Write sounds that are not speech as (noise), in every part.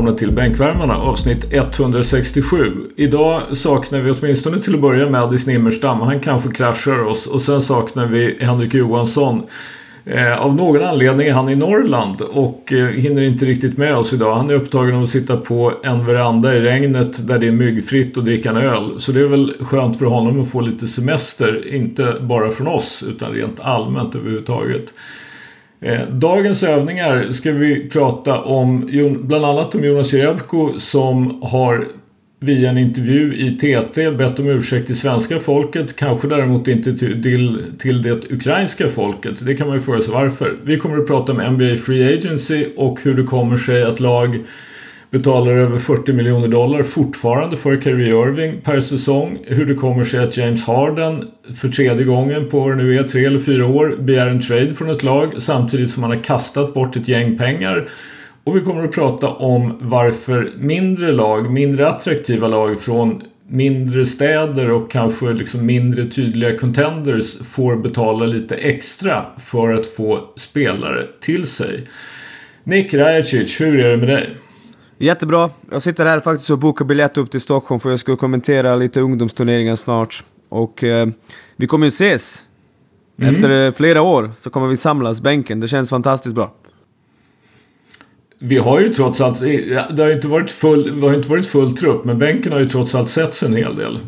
Välkomna till Bänkvärmarna avsnitt 167. Idag saknar vi åtminstone till att börja med Addis Nimmerstam. Han kanske kraschar oss och sen saknar vi Henrik Johansson. Eh, av någon anledning är han i Norrland och eh, hinner inte riktigt med oss idag. Han är upptagen av att sitta på en veranda i regnet där det är myggfritt och dricka en öl. Så det är väl skönt för honom att få lite semester. Inte bara från oss utan rent allmänt överhuvudtaget. Eh, dagens övningar ska vi prata om bland annat om Jonas Jerebko som har via en intervju i TT bett om ursäkt till svenska folket. Kanske däremot inte till, till det ukrainska folket. Det kan man ju fråga sig varför. Vi kommer att prata om NBA Free Agency och hur det kommer sig att lag betalar över 40 miljoner dollar fortfarande för Kyrie Irving per säsong. Hur det kommer sig att James Harden för tredje gången på vad det nu är, tre eller fyra år begär en trade från ett lag samtidigt som han har kastat bort ett gäng pengar. Och vi kommer att prata om varför mindre lag, mindre attraktiva lag från mindre städer och kanske liksom mindre tydliga contenders får betala lite extra för att få spelare till sig. Nick Rajacic, hur är det med dig? Jättebra. Jag sitter här faktiskt och bokar biljett upp till Stockholm för jag ska kommentera lite ungdomsturneringar snart. Och eh, vi kommer ju ses. Mm. Efter flera år så kommer vi samlas bänken. Det känns fantastiskt bra. Vi har ju trots allt, det har inte varit full, det har inte varit full trupp, men bänken har ju trots allt setts en hel del.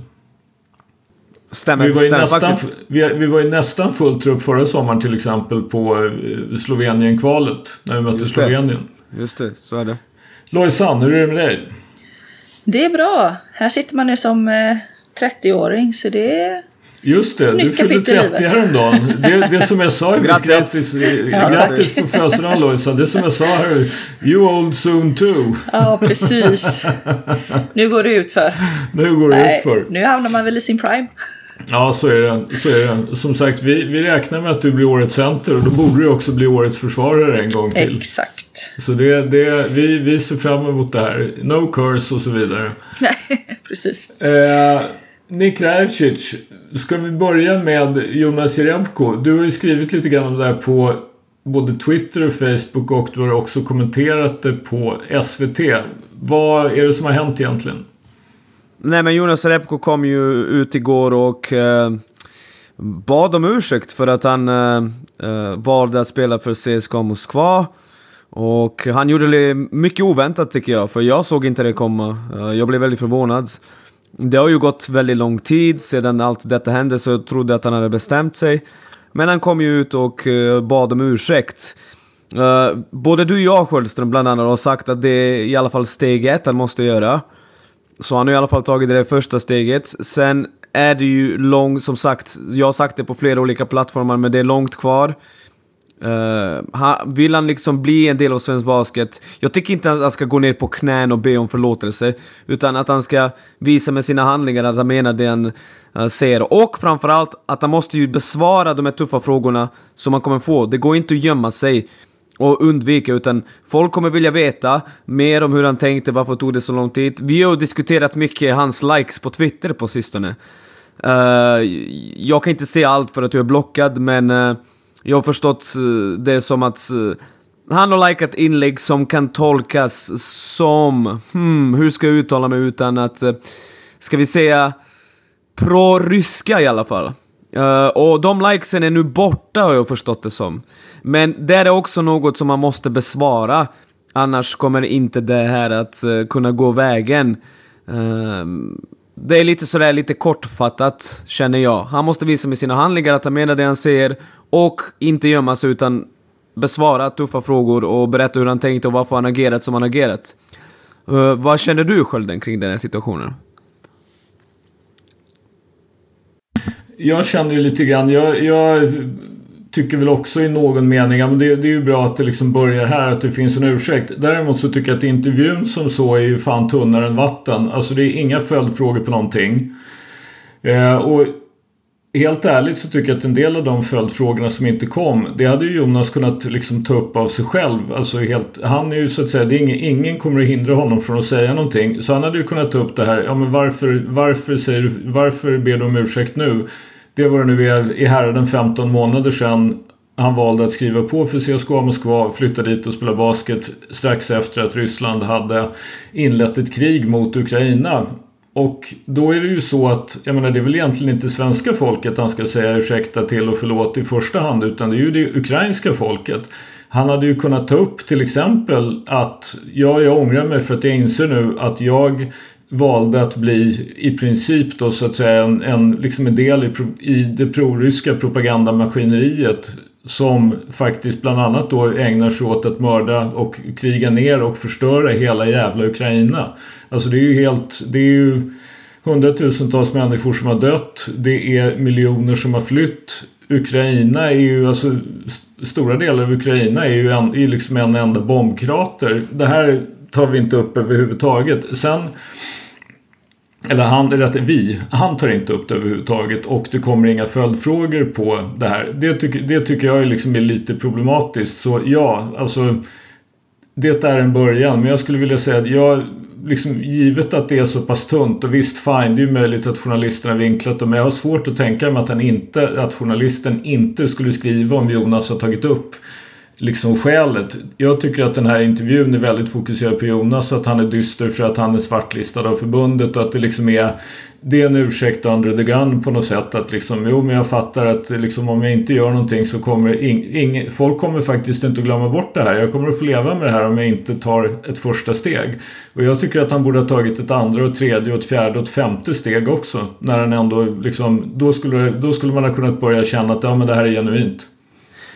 Stämmer, vi var, stämmer nästan, faktiskt. Vi, vi var ju nästan full trupp förra sommaren till exempel på eh, Slovenien-kvalet. När vi mötte Just Slovenien. Just det, så är det. Lojsan, hur är det med dig? Det är bra. Här sitter man ju som eh, 30-åring så det är Just det, du fyllde 30 häromdagen. Det, det som jag sa Grattis! Grattis, ja, grattis på födelsedagen Lojsan. Det som jag sa här. You old soon too. Ja, precis. Nu går det ut för. Nu går det Nej, ut för. Nu hamnar man väl i sin prime. Ja, så är det. Så är det. Som sagt, vi, vi räknar med att du blir årets center och då borde du också bli årets försvarare en gång till. Exakt. Så det, det, vi, vi ser fram emot det här. No curse och så vidare. Nej, (laughs) precis. Eh, Nick Rajcic, ska vi börja med Jonas Jerebko? Du har ju skrivit lite grann om det här på både Twitter och Facebook och du har också kommenterat det på SVT. Vad är det som har hänt egentligen? Nej men Jonas Repko kom ju ut igår och eh, bad om ursäkt för att han eh, eh valde att spela för CSKA Moskva. Och han gjorde det mycket oväntat tycker jag, för jag såg inte det komma. Eh, jag blev väldigt förvånad. Det har ju gått väldigt lång tid sedan allt detta hände, så jag trodde att han hade bestämt sig. Men han kom ju ut och eh, bad om ursäkt. Eh, både du och jag, Sköldström, bland annat, har sagt att det är i alla fall steg ett han måste göra. Så han har i alla fall tagit det första steget. Sen är det ju långt, som sagt, jag har sagt det på flera olika plattformar, men det är långt kvar. Eh, uh, han, vill han liksom bli en del av svensk basket, jag tycker inte att han ska gå ner på knän och be om förlåtelse, utan att han ska visa med sina handlingar att han menar det han uh, säger. Och framförallt att han måste ju besvara de här tuffa frågorna som han kommer få. Det går inte att gömma sig och undvika, utan folk kommer vilja veta mer om hur han tänkte, varför tog det så lång tid. Vi har diskuterat mycket hans likes på Twitter på sistone. Uh, jag kan inte se allt för att jag är blockad, men uh, jag har förstått eh, det som att eh, han har likat inlägg som kan tolkas som, hmm, hur ska jag uttala mig utan att, eh, ska vi säga, pro-ryska i alla fall. Uh, och de likesen är nu borta har jag förstått det som. Men det är också något som man måste besvara. Annars kommer inte det här att uh, kunna gå vägen. Uh, det är lite sådär lite kortfattat, känner jag. Han måste visa med sina handlingar att han menar det han säger och inte gömma sig utan besvara tuffa frågor och berätta hur han tänkte och varför han agerat som han agerat. Uh, vad känner du Skölden kring den här situationen? Jag känner ju lite grann, jag, jag tycker väl också i någon mening, ja, men det, det, är ju bra att det liksom börjar här, att det finns en ursäkt. Däremot så tycker jag att intervjun som så är ju fan tunnare än vatten. Alltså det är inga följdfrågor på någonting. Eh, och helt ärligt så tycker jag att en del av de följdfrågorna som inte kom, det hade ju Jonas kunnat liksom ta upp av sig själv. Alltså helt, han är ju så att säga, det är ingen, ingen kommer att hindra honom från att säga någonting. Så han hade ju kunnat ta upp det här, ja men varför, varför, säger du, varför ber du om ursäkt nu? Det var det nu är i häraden 15 månader sedan han valde att skriva på för CSKA Moskva, flytta dit och spela basket strax efter att Ryssland hade inlett ett krig mot Ukraina. Och då är det ju så att, jag menar det är väl egentligen inte svenska folket han ska säga ursäkta till och förlåt i första hand utan det är ju det ukrainska folket. Han hade ju kunnat ta upp till exempel att ja, jag ångrar mig för att jag inser nu att jag valde att bli i princip då så att säga en, en, liksom en del i, i det proryska propagandamaskineriet som faktiskt bland annat då ägnar sig åt att mörda och kriga ner och förstöra hela jävla Ukraina. Alltså det är ju helt, det är ju hundratusentals människor som har dött. Det är miljoner som har flytt. Ukraina är ju alltså stora delar av Ukraina är ju en, är liksom en enda bombkrater. Det här tar vi inte upp överhuvudtaget. Sen eller han, rätt vi, han tar inte upp det överhuvudtaget och det kommer inga följdfrågor på det här. Det tyck, det tycker jag liksom är lite problematiskt. Så ja, alltså det är en början. Men jag skulle vilja säga att jag, liksom, givet att det är så pass tunt och visst fine, det är ju möjligt att journalisterna vinklat det. Men jag har svårt att tänka mig att, han inte, att journalisten inte skulle skriva om Jonas har tagit upp liksom skälet. Jag tycker att den här intervjun är väldigt fokuserad på Jonas och att han är dyster för att han är svartlistad av förbundet och att det liksom är det är en ursäkt under the gun på något sätt att liksom jo men jag fattar att liksom om jag inte gör någonting så kommer ing, ing, folk kommer faktiskt inte att glömma bort det här. Jag kommer att få leva med det här om jag inte tar ett första steg. Och jag tycker att han borde ha tagit ett andra och tredje och ett fjärde och ett femte steg också. När han ändå liksom då skulle, då skulle man ha kunnat börja känna att ja men det här är genuint.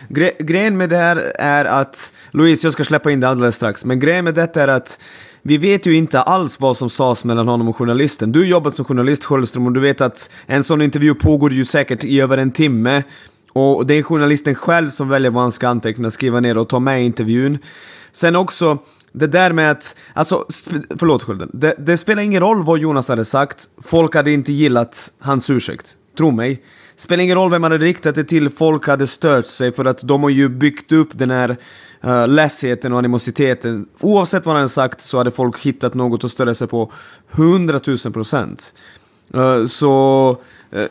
Gre grejen med det här är att, Louise, jag ska släppa in det alldeles strax, men grejen med detta är att vi vet ju inte alls vad som sades mellan honom och journalisten. Du har jobbat som journalist, Sköldström, och du vet att en sån intervju pågår ju säkert i över en timme. Och det är journalisten själv som väljer vad han ska anteckna, skriva ner och ta med i intervjun. Sen också, det där med att, alltså, förlåt Skölden. Det, det spelar ingen roll vad Jonas hade sagt, folk hade inte gillat hans ursäkt. Tro mig. Spelar ingen roll vem man hade riktat det till, folk hade stört sig för att de har ju byggt upp den här uh, ledsheten och animositeten. Oavsett vad han sagt så hade folk hittat något att störa sig på 100 000 procent. Uh, så... Uh,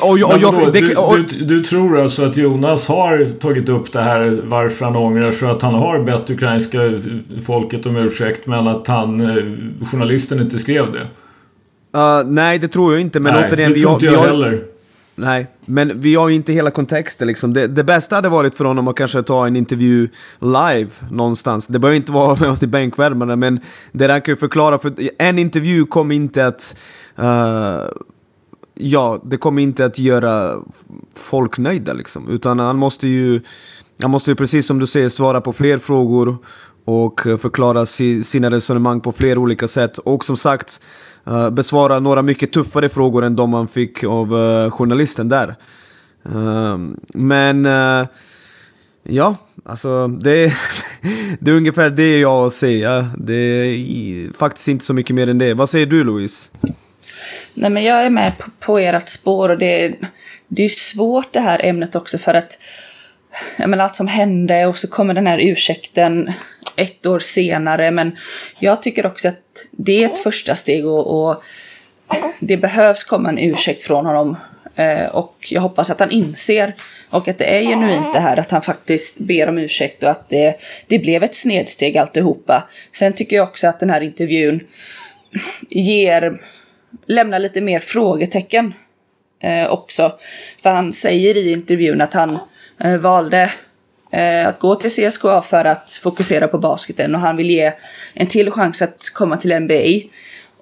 och, och, och, det, du, du, du, tror alltså att Jonas har tagit upp det här varför han ångrar så att han har bett ukrainska folket om ursäkt men att han, journalisten inte skrev det? Uh, nej, det tror jag inte. Men nej, återigen, det tror inte jag, jag heller. Nej, men vi har ju inte hela kontexten liksom. Det, det, bästa hade varit för honom att kanske ta en intervju live någonstans. Det behöver inte vara (laughs) med oss i bänkvärmarna, men det där kan ju förklara, för en intervju kommer inte att... Uh, ja, det kommer inte att göra folk nöjda liksom. Utan han måste ju, han måste ju precis som du säger svara på fler frågor och förklara sina resonemang på flera olika sätt. Och som sagt, eh, besvara några mycket tuffare frågor än de man fick av eh, journalisten där. Ehm, men eh, ja, alltså det, (laughs) det är ungefär det jag har att säga. Det är faktiskt inte så mycket mer än det. Vad säger du Louise? Nej men jag är med på, på ert spår och det, det är svårt det här ämnet också för att jag menar, allt som hände och så kommer den här ursäkten ett år senare. Men jag tycker också att det är ett första steg och, och det behövs komma en ursäkt från honom. Eh, och jag hoppas att han inser och att det är genuint det här att han faktiskt ber om ursäkt och att det, det blev ett snedsteg alltihopa. Sen tycker jag också att den här intervjun ger, lämnar lite mer frågetecken eh, också. För han säger i intervjun att han eh, valde Eh, att gå till CSKA för att fokusera på basketen och han vill ge en till chans att komma till NBA.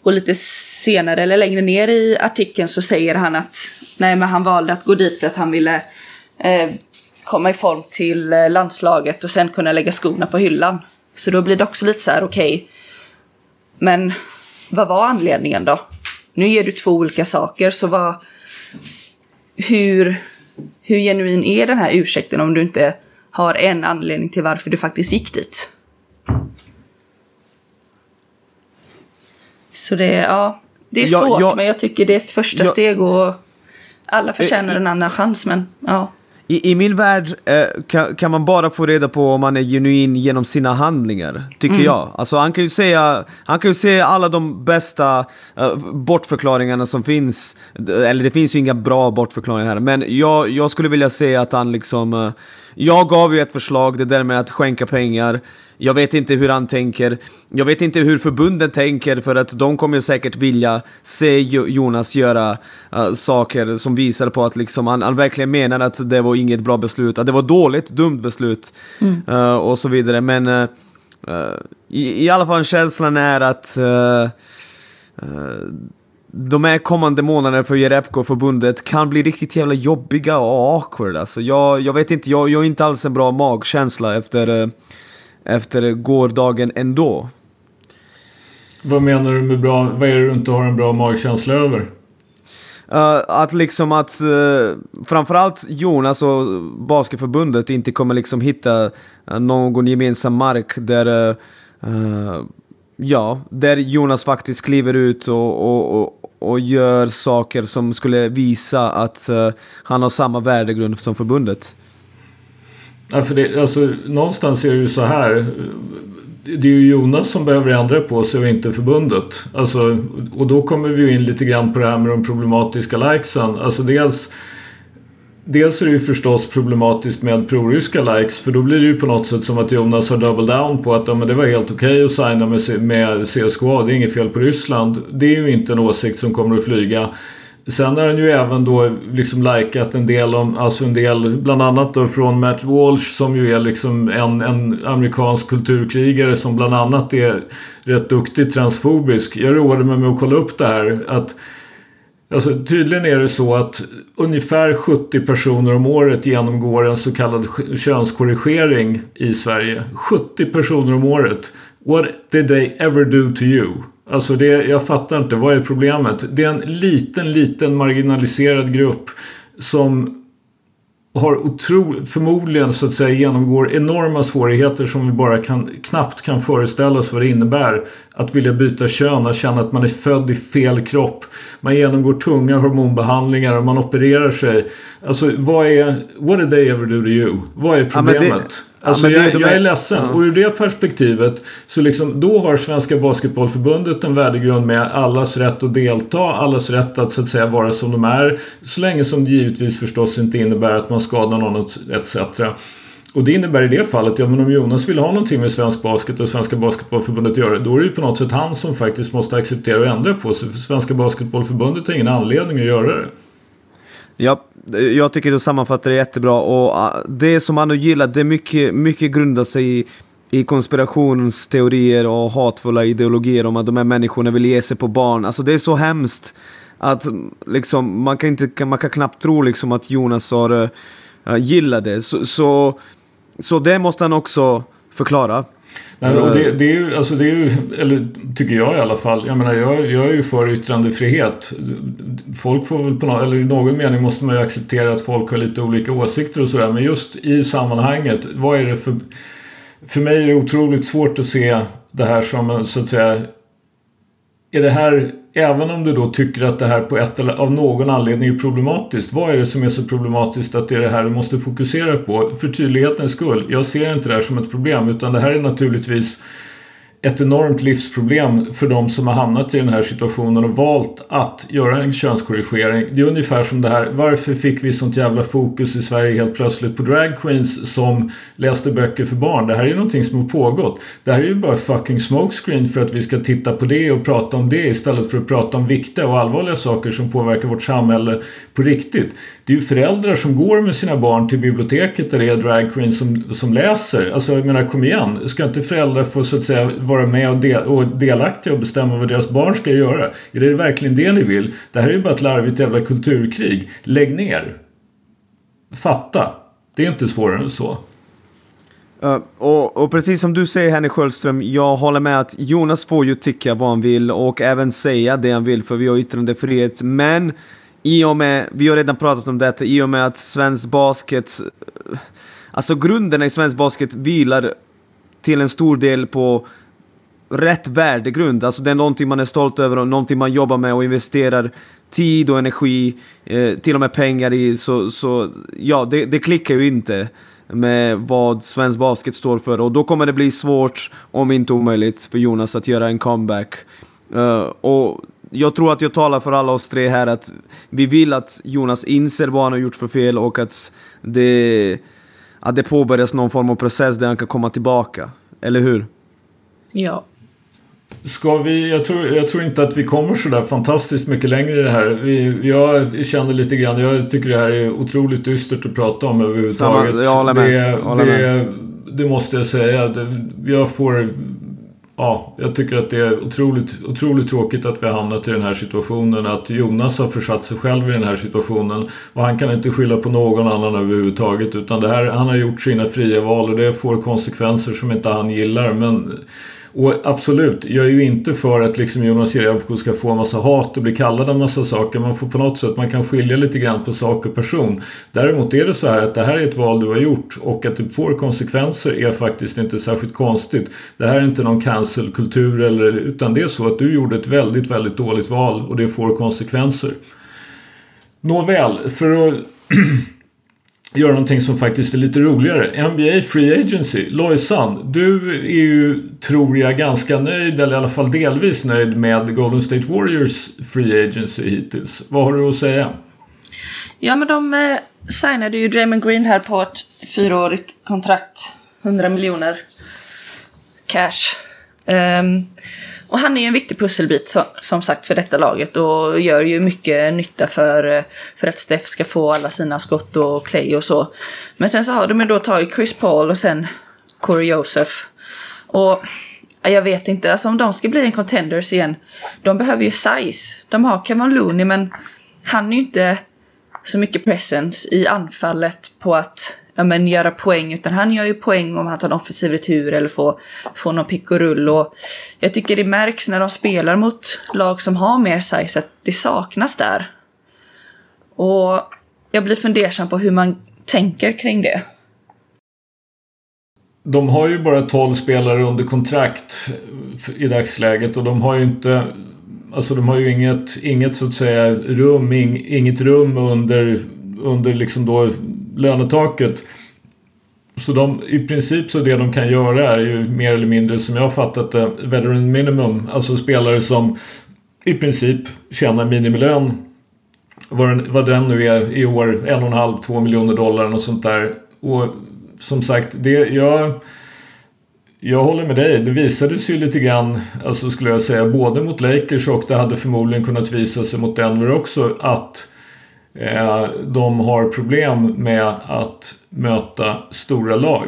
Och lite senare eller längre ner i artikeln så säger han att nej men han valde att gå dit för att han ville eh, komma i form till eh, landslaget och sen kunna lägga skorna på hyllan. Så då blir det också lite så här okej. Okay, men vad var anledningen då? Nu ger du två olika saker så vad... Hur, hur genuin är den här ursäkten om du inte har en anledning till varför du faktiskt gick dit. Så det, ja, det är ja, svårt, ja, men jag tycker det är ett första ja, steg och alla förtjänar en annan chans, men ja. I, I min värld eh, kan, kan, man bara få reda på om man är genuin genom sina handlingar, tycker mm. jag. Alltså han kan ju säga, han kan ju säga alla de bästa eh, bortförklaringarna som finns. Eller det finns ju inga bra bortförklaringar här, men jag, jag skulle vilja säga att han liksom... Eh, jag gav ju ett förslag, det där med att skänka pengar. Jag vet inte hur han tänker. Jag vet inte hur förbunden tänker för att de kommer ju säkert vilja se Jonas göra uh, saker som visar på att liksom han, han, verkligen menar att det var inget bra beslut, att det var dåligt, dumt beslut mm. uh, och så vidare. Men uh, i, i, alla fall känslan är att de här kommande månaderna för Jerebko-förbundet kan bli riktigt jävla jobbiga och awkward alltså. Jag, jag vet inte, jag, jag har inte alls en bra magkänsla efter efter gårdagen ändå. Vad menar du med bra? Vad är det du inte har en bra magkänsla över? Uh, att liksom att uh, framförallt Jonas och Basketförbundet inte kommer liksom hitta uh, någon gemensam mark där uh, Ja, där Jonas faktiskt kliver ut och, och, och, och gör saker som skulle visa att han har samma värdegrund som förbundet. Ja, för det, alltså, någonstans är det ju så här. Det är ju Jonas som behöver ändra på sig och inte förbundet. Alltså, och då kommer vi in lite grann på det här med de problematiska likesen. Alltså dels, dels är det ju förstås problematiskt med proryska likes. För då blir det ju på något sätt som att Jonas har double down på att ja, men det var helt okej okay att signa med, med CSKA. Det är inget fel på Ryssland. Det är ju inte en åsikt som kommer att flyga. Sen har han ju även då liksom likat en del om, alltså en del bland annat då från Matt Walsh som ju är liksom en, en amerikansk kulturkrigare som bland annat är rätt duktig transfobisk. Jag roade mig med att kolla upp det här. att Alltså, tydligen är det så att ungefär 70 personer om året genomgår en så kallad könskorrigering i Sverige. 70 personer om året. What did they ever do to you? Alltså det, jag fattar inte, vad är problemet? Det är en liten, liten marginaliserad grupp som har otro, förmodligen så att säga genomgår enorma svårigheter som vi bara kan, knappt kan föreställa oss vad det innebär. Att vilja byta kön, att känna att man är född i fel kropp. Man genomgår tunga hormonbehandlingar och man opererar sig. Alltså vad är... What did they ever do to you? Vad är problemet? Ja, Alltså ja, jag, jag, är ledsen. Ja. Och ur det perspektivet så liksom, då har Svenska Basketbollförbundet en värdegrund med allas rätt att delta, allas rätt att så att säga vara som de är. Så länge som det givetvis förstås inte innebär att man skadar någon etc. Och det innebär i det fallet, ja men om Jonas vill ha någonting med svensk basket och Svenska Basketbollförbundet att göra, då är det ju på något sätt han som faktiskt måste acceptera och ändra på sig. För Svenska Basketbollförbundet har ingen anledning att göra det. Ja, eh, jag tycker du sammanfattar det jättebra och ah, det som han gillar, det mycket, mycket grundar sig i, i konspirationsteorier och hatfulla ideologier om att de här människorna vill ge sig på barn. Alltså det är så hemskt att mm, liksom, man, kan inte, man kan knappt tro liksom att Jonas har uh, eh, gillat det. Så, så, så det måste han också förklara. Nej, och det, det, är ju, alltså det är ju, eller tycker jag i alla fall. Jag menar, jag, jag är ju för yttrandefrihet. Folk får väl på någon, eller i någon mening måste man ju acceptera att folk har lite olika åsikter och sådär. Men just i sammanhanget, vad är det för... För mig är det otroligt svårt att se det här som så att säga... Är det här även om du då tycker att det här på ett eller av någon anledning är problematiskt. Vad är det som är så problematiskt att det är det här du måste fokusera på? För tydlighetens skull. Jag ser inte det här som ett problem utan det här är naturligtvis ett enormt livsproblem för de som har hamnat i den här situationen och valt att göra en könskorrigering. Det är ungefär som det här, varför fick vi sånt jävla fokus i Sverige helt plötsligt på dragqueens som läste böcker för barn? Det här är ju någonting som har pågått. Det här är ju bara fucking smokescreen för att vi ska titta på det och prata om det istället för att prata om viktiga och allvarliga saker som påverkar vårt samhälle på riktigt. Det är ju föräldrar som går med sina barn till biblioteket där det är dragqueens som, som läser. Alltså jag menar kom igen, ska inte föräldrar få så att säga vara med och, del, och delaktiga och bestämma vad deras barn ska göra? Är det verkligen det ni vill? Det här är ju bara ett larvigt jävla kulturkrig. Lägg ner. Fatta. Det är inte svårare än så. Uh, och, och, precis som du säger Henrik Sköldström, jag håller med att Jonas får ju tycka vad han vill och även säga det han vill för vi har yttrandefrihet. Men i och med, vi har redan pratat om detta, i och med att svensk basket, eh, alltså grunderna i svensk basket vilar till en stor del på rätt värdegrund. Alltså det är någonting man är stolt över och någonting man jobbar med och investerar tid och energi, eh, till och med pengar i. Så, så ja, det, det klickar ju inte med vad svensk basket står för och då kommer det bli svårt, om inte omöjligt, för Jonas att göra en comeback. Uh, och jag tror att jag talar för alla oss tre här att vi vill att Jonas inser vad han har gjort för fel och att det, att det påbörjas någon form av process där han kan komma tillbaka. Eller hur? Ja. Ska vi, jag, tror, jag tror inte att vi kommer så där fantastiskt mycket längre i det här. Vi, jag känner lite grann, jag tycker det här är otroligt dystert att prata om överhuvudtaget. Samma, jag håller med. Det, håller det, med. det måste jag säga. Jag får... Ja, jag tycker att det är otroligt, otroligt tråkigt att vi har hamnat i den här situationen. Att Jonas har försatt sig själv i den här situationen. Och han kan inte skylla på någon annan överhuvudtaget. Utan det här, han har gjort sina fria val och det får konsekvenser som inte han gillar. Men och absolut, jag är ju inte för att liksom Jonas Jerebko ska få en massa hat och bli kallad en massa saker. Man får på något sätt, man kan skilja lite grann på sak och person. Däremot är det så här att det här är ett val du har gjort och att det får konsekvenser är faktiskt inte särskilt konstigt. Det här är inte någon cancelkultur eller utan det är så att du gjorde ett väldigt, väldigt dåligt val och det får konsekvenser. Nåväl, för att (clears throat) göra någonting som faktiskt är lite roligare. NBA Free Agency. Lojsan, du är ju, tror jag, ganska nöjd, eller i alla fall delvis nöjd med Golden State Warriors Free Agency hittills. Vad har du att säga? Ja, men de eh, signade ju Draymond Green här på ett fyraårigt kontrakt. 100 miljoner cash. Um, och han är ju en viktig pusselbit så, som sagt för detta laget och gör ju mycket nytta för, eh, för att Steph ska få alla sina skott och Clay och så. Men sen så har de ju då tagit Chris Paul och sen Corey Joseph. Och jag vet inte, alltså om de ska bli en contenders igen. De behöver ju size. De har Kevin Looney men han är ju inte så mycket presence i anfallet på att ja, men, göra poäng. Utan han gör ju poäng om han tar en offensiv retur eller får, får någon pick och rull. Och jag tycker det märks när de spelar mot lag som har mer size att det saknas där. Och jag blir fundersam på hur man tänker kring det. De har ju bara 12 spelare under kontrakt i dagsläget och de har ju inte Alltså de har ju inget, inget så att säga rum, inget rum under, under liksom då lönetaket. Så de, i princip så det de kan göra är ju mer eller mindre som jag har fattat det veteran minimum. Alltså spelare som i princip tjänar minimilön. Vad den, vad den nu är i år, en och en halv, två miljoner dollar och sånt där. Och som sagt, det jag... Jag håller med dig. Det visade sig ju lite grann, alltså skulle jag säga, både mot Lakers och det hade förmodligen kunnat visa sig mot Denver också att Eh, de har problem med att möta stora lag.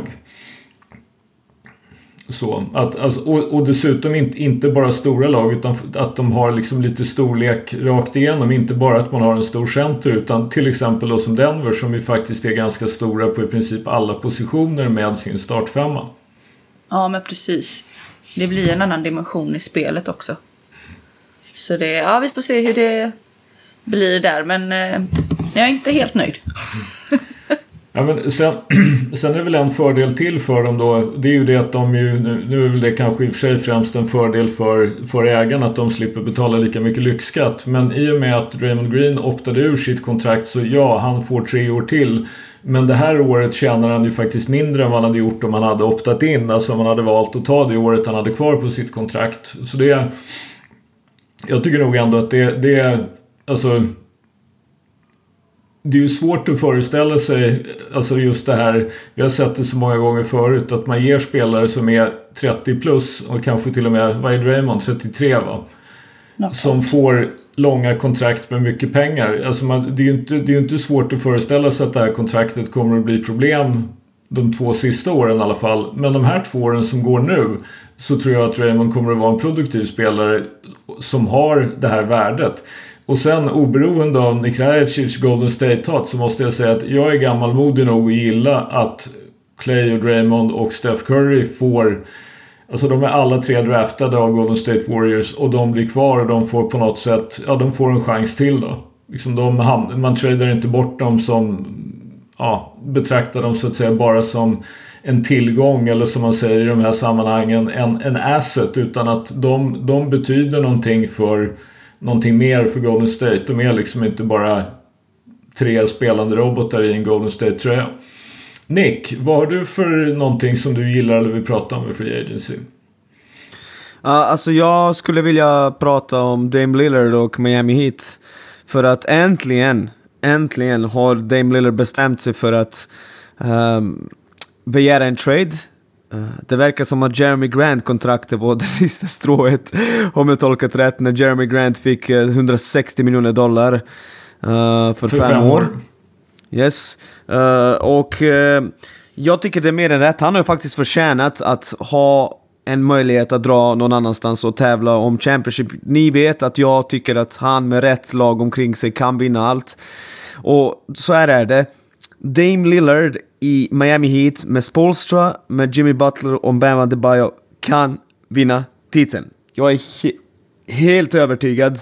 Så, att, alltså, och, och dessutom inte, inte bara stora lag utan att de har liksom lite storlek rakt igenom. Inte bara att man har en stor center utan till exempel då som Denver som ju faktiskt är ganska stora på i princip alla positioner med sin startfemma. Ja men precis. Det blir en annan dimension i spelet också. Så det, ja vi får se hur det blir där. Men eh, jag är inte helt nöjd. (laughs) Ja, men sen, (clears throat) sen är det väl en fördel till för dem då. Det är ju det att de ju, nu är väl det kanske i och för sig främst en fördel för, för ägarna att de slipper betala lika mycket lyxskatt. Men i och med att Raymond Green optade ur sitt kontrakt så ja, han får tre år till. Men det här året tjänar han ju faktiskt mindre än vad han hade gjort om han hade optat in. Alltså om han hade valt att ta det året han hade kvar på sitt kontrakt. Så det... Jag tycker nog ändå att det, det Alltså det är ju svårt att föreställa sig, alltså just det här, vi har sett det så många gånger förut, att man ger spelare som är 30 plus och kanske till och med, vad är Draymond, 33 va? Som får långa kontrakt med mycket pengar. Alltså man, det är ju inte, det är inte svårt att föreställa sig att det här kontraktet kommer att bli problem de två sista åren i alla fall. Men de här två åren som går nu så tror jag att Raymond kommer att vara en produktiv spelare som har det här värdet. Och sen oberoende av Nikrajic Golden State-hat så måste jag säga att jag är gammalmodig nog att gilla att Clay och Draymond och Steph Curry får Alltså de är alla tre draftade av Golden State Warriors och de blir kvar och de får på något sätt, ja de får en chans till då. Liksom de, man tradar inte bort dem som, ja, betraktar dem så att säga bara som en tillgång eller som man säger i de här sammanhangen en, en asset utan att de, de betyder någonting för någonting mer för Golden State. De är liksom inte bara tre spelande robotar i en Golden State-tröja. Nick, vad har du för någonting som du gillar eller vill prata om i Free Agency? Uh, alltså jag skulle vilja prata om Dame Lillard och Miami Heat. För att äntligen, äntligen har Dame Lillard bestämt sig för att um, begära en trade. Uh, det verkar som att Jeremy Grant-kontraktet var (laughs) det sista strået, om jag tolkat rätt, när Jeremy Grant fick uh, 160 miljoner dollar uh, för, för, fem, fem år. år. Yes. Eh, och eh, jag tycker det är mer än rätt. Han har ju faktiskt förtjänat att ha en möjlighet att dra någon annanstans och tävla om Championship. Ni vet att jag tycker att han med rätt lag omkring sig kan vinna allt. Och så här är det. Dame Lillard i Miami Heat med Spolstra, med Jimmy Butler och Bam Adebayo kan vinna titeln. Jag är he helt övertygad.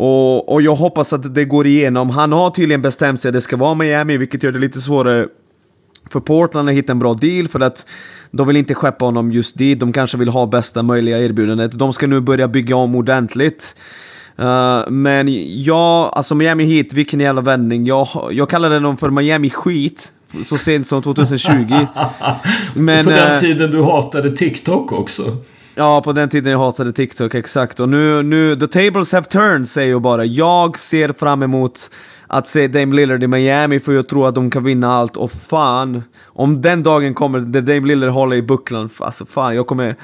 Och, och jag hoppas att det går igenom. Han har tydligen bestämt sig att det ska vara Miami, vilket gör det lite svårare för Portland att hitta en bra deal för att de vill inte skeppa honom just dit. De kanske vill ha bästa möjliga erbjudandet. De ska nu börja bygga om ordentligt. Uh, men ja, alltså Miami Heat, vilken jävla vändning. Jag, jag kallade dem för Miami Skit så sent som (laughs) 2020. men, på den uh, tiden du hatade TikTok också. Ja, på den tiden jag hatade TikTok, exakt. Och nu, nu, the tables have turned, säger jag bara. Jag ser fram emot att se Dame Lillard i Miami för jag tror att de kan vinna allt. Och fan, om den dagen kommer där Dame Lillard håller i bucklan, alltså fan, jag kommer...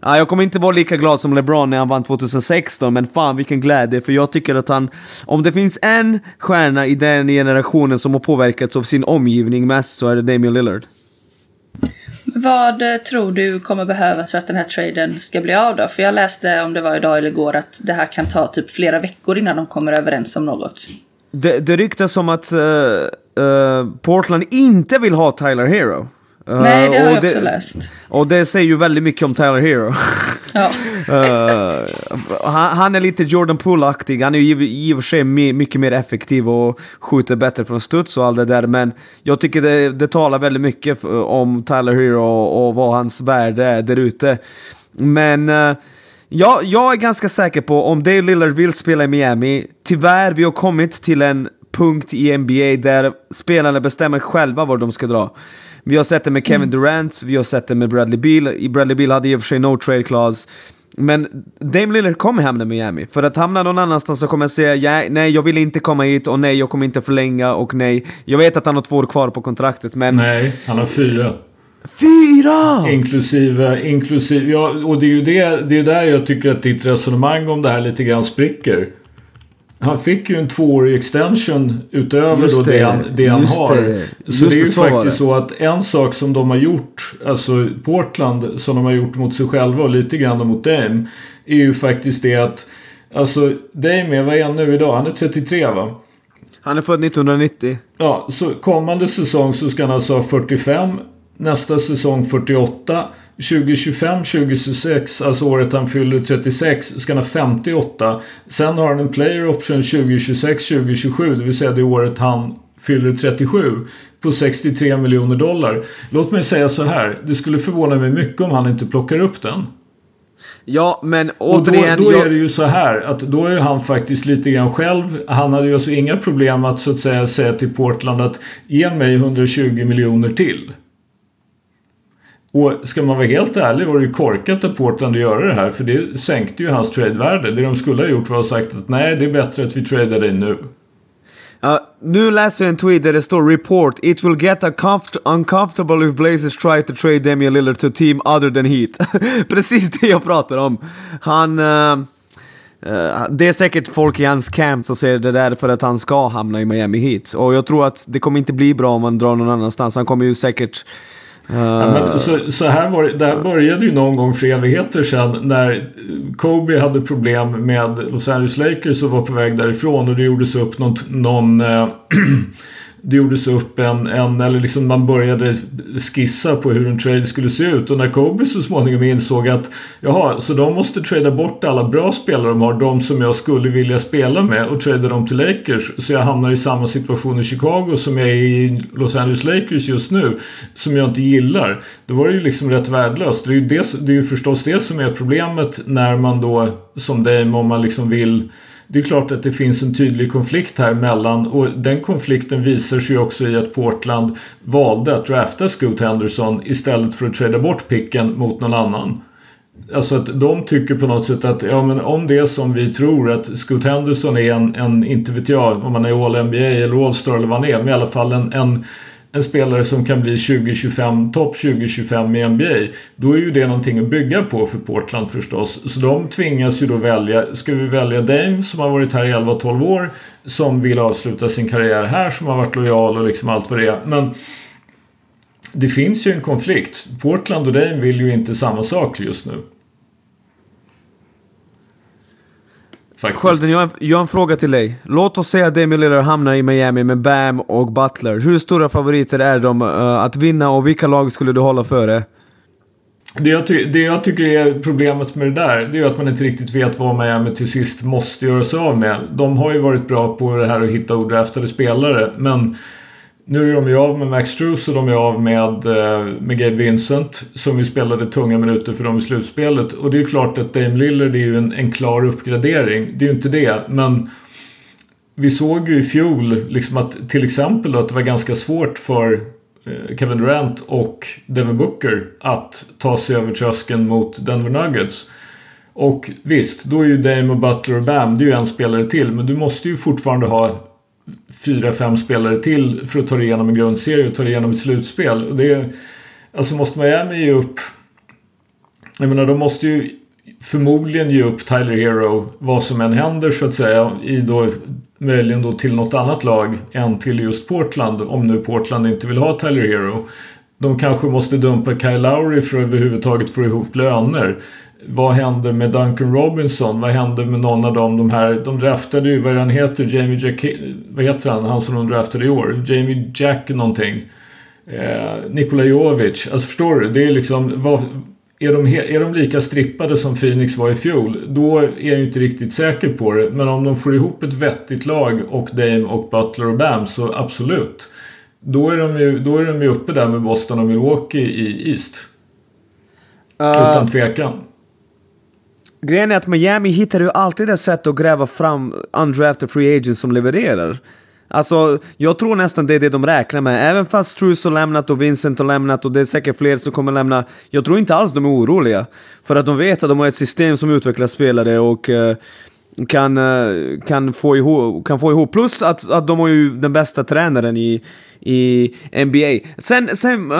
Ja, jag kommer inte vara lika glad som LeBron när han vann 2016, men fan vilken glädje, för jag tycker att han... Om det finns en stjärna i den generationen som har påverkats av sin omgivning mest så är det Damian Lillard. Vad eh, tror du kommer behövas för att den här traden ska bli av då? För jag läste, om det var idag eller igår, att det här kan ta typ flera veckor innan de kommer överens om något. Det, det ryktas om att uh, uh, Portland inte vill ha Tyler Hero. Uh, Nej, det har jag också läst. Och det säger ju väldigt mycket om Tyler Hero. Ja. uh, (laughs) han, han, är lite Jordan Poole-aktig. Han är ju i och för sig mycket mer effektiv och skjuter bättre från studs och allt det där. Men jag tycker det, det talar väldigt mycket om Tyler Hero och, och vad hans värde är där ute. Men uh, Ja, jag är ganska säker på om Dale Lillard vill spela i Miami, tyvärr, vi har kommit till en punkt i NBA där spelarna bestämmer själva var de ska dra. Vi har sett det med Kevin mm. Durant, vi har sett det med Bradley Beal. Bradley Beal hade i och för sig no trade clause. Men Dame Lillard kommer hamna i Miami. För att hamna någon annanstans så kommer jag säga ja, nej, jag vill inte komma hit och nej, jag kommer inte förlänga och nej. Jag vet att han har två år kvar på kontraktet men... Nej, han har fyra. Fyra! Inklusive, inklusive, ja, och det är ju det, det är där jag tycker att ditt resonemang om det här lite grann spricker. Han fick ju en tvåårig extension utöver just då det, det han, det han har. Det. Så det är ju så faktiskt så att en sak som de har gjort, alltså Portland, som de har gjort mot sig själva och lite grann mot Dame, är ju faktiskt det att Alltså Dame, vad är han nu idag? Han är 33 va? Han är född 1990. Ja, så kommande säsong så ska han alltså ha 45 nästa säsong 48. 2025, 2026, alltså året han fyller 36, ska han ha 58. Sen har han en player option 2026, 2027, det vill säga det året han fyller 37 på 63 miljoner dollar. Låt mig säga så här, det skulle förvåna mig mycket om han inte plockar upp den. Ja, men återigen... Och då, då är det ju så här att då är han faktiskt lite grann själv. Han hade ju alltså inga problem att så att säga säga till Portland att ge mig 120 miljoner till. Och ska man vara helt ärlig var det ju korkat av Portland att göra det här för det sänkte ju hans tradevärde. Det de skulle ha gjort var att sagt att nej, det är bättre att vi tradar dig nu. Uh, nu läser jag en tweet där det står “Report, it will get uncomfortable if Blazers try to trade Damian Lillard to a team other than Heat”. (laughs) Precis det jag pratar om. Han... Uh, uh, det är säkert folk i hans camp som säger det där för att han ska hamna i Miami Heat. Och jag tror att det kommer inte bli bra om han drar någon annanstans. Han kommer ju säkert Ja, men så, så här var det, det här började ju någon gång för evigheter sedan när Kobe hade problem med Los Angeles Lakers och var på väg därifrån och det gjordes upp någon, någon, äh, (clears throat) det gjordes upp en, en, eller liksom man började skissa på hur en trade skulle se ut. Och när Kobe så småningom insåg att jaha, så de måste trada bort alla bra spelare de har, de som jag skulle vilja spela med och trada dem till Lakers. Så jag hamnar i samma situation i Chicago som jag är i Los Angeles Lakers just nu. Som jag inte gillar. Då var det ju liksom rätt värdelöst. Det är ju, det, det är ju förstås det som är problemet när man då som Dame om man liksom vill det är klart att det finns en tydlig konflikt här mellan och den konflikten visar sig också i att Portland valde att drafta Scoot Henderson istället för att trada bort picken mot någon annan. Alltså att de tycker på något sätt att ja, men om det är som vi tror att Scoot Henderson är en, en inte vet jag om han är All-NBA eller All-Star eller vad han är, men i alla fall en, en en spelare som kan bli 2025, topp 2025 i NBA. Då är ju det någonting att bygga på för Portland förstås. Så de tvingas ju då välja. Ska vi välja Dame som har varit här i 11-12 år. Som vill avsluta sin karriär här. Som har varit lojal och liksom allt vad det är. Men det finns ju en konflikt. Portland och Dame vill ju inte samma sak just nu. Faktiskt. Skölden, jag, jag har en fråga till dig. Låt oss säga att Damian Lillard hamnar i Miami med Bam och Butler. Hur stora favoriter är de uh, att vinna och vilka lag skulle du hålla före? Det jag, det jag, tycker är problemet med det där, det är att man inte riktigt vet vad Miami till sist måste göra sig av med. De har ju varit bra på det här att hitta odraftade spelare, men nu är de ju av med Max Struz och de är av med, eh, med Gabe Vincent som ju spelade tunga minuter för dem i slutspelet. Och det är ju klart att Dame Lillard är ju en, en klar uppgradering. Det är ju inte det, men vi såg ju i fjol liksom att till exempel att det var ganska svårt för eh, Kevin Durant och Devin Booker att ta sig över tröskeln mot Denver Nuggets. Och visst, då är ju Dame och Butler och Bam, det är ju en spelare till. Men du måste ju fortfarande ha fyra, fem spelare till för att ta dig igenom en grundserie och ta dig igenom ett slutspel. Det alltså måste Miami ge upp... Jag menar, de måste ju förmodligen ge upp Tyler Hero vad som än händer så att säga. I då, möjligen då till något annat lag än till just Portland. Om nu Portland inte vill ha Tyler Hero. De kanske måste dumpa Kyle Lowry för att överhuvudtaget få ihop löner. Vad hände med Duncan Robinson? Vad hände med någon av dem? De här, de draftade ju, vad han heter, Jamie Jack... Vad heter han? Han som de draftade i år. Jamie Jack någonting. Eh, Nikola Jovic. Alltså förstår du? Det är liksom... Vad, är de, är de lika strippade som Phoenix var i fjol, då är jag inte riktigt säker på det. Men om de får ihop ett vettigt lag och Dame och Butler och Bam så absolut. Då är de ju, då är de ju uppe där med Boston och Milwaukee i East. Uh, Utan tvekan. Grejen är att Miami hittar ju alltid ett sätt att gräva fram undrafted free agents som levererar. Alltså, jag tror nästan det är det de räknar med. Även fast Truce har lämnat och Vincent har lämnat och det är säkert fler som kommer lämna. Jag tror inte alls de är oroliga. För att de vet att de har ett system som utvecklar spelare och uh, kan, uh, kan, få ihop, kan få ihop. Plus att, att de har ju den bästa tränaren i, i NBA. Sen, sen uh,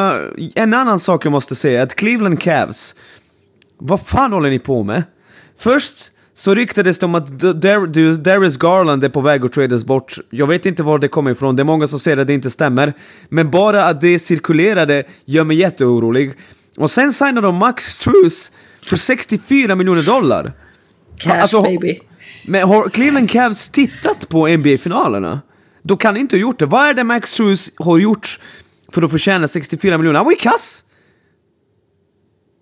en annan sak jag måste säga, att Cleveland Cavs, vad fan håller ni på med? Först så ryktades det om att Darius Garland är på väg att tradas bort. Jag vet inte var det kommer ifrån, det är många som säger att det inte stämmer. Men bara att det cirkulerade gör mig jätteorolig. Och sen signade de Max Struz för 64 miljoner dollar. Cash alltså, baby. Men har Cleveland Cavs tittat på NBA-finalerna? Då kan inte ha gjort det. Vad är det Max Struz har gjort för att förtjäna 64 miljoner? Han var ju kass!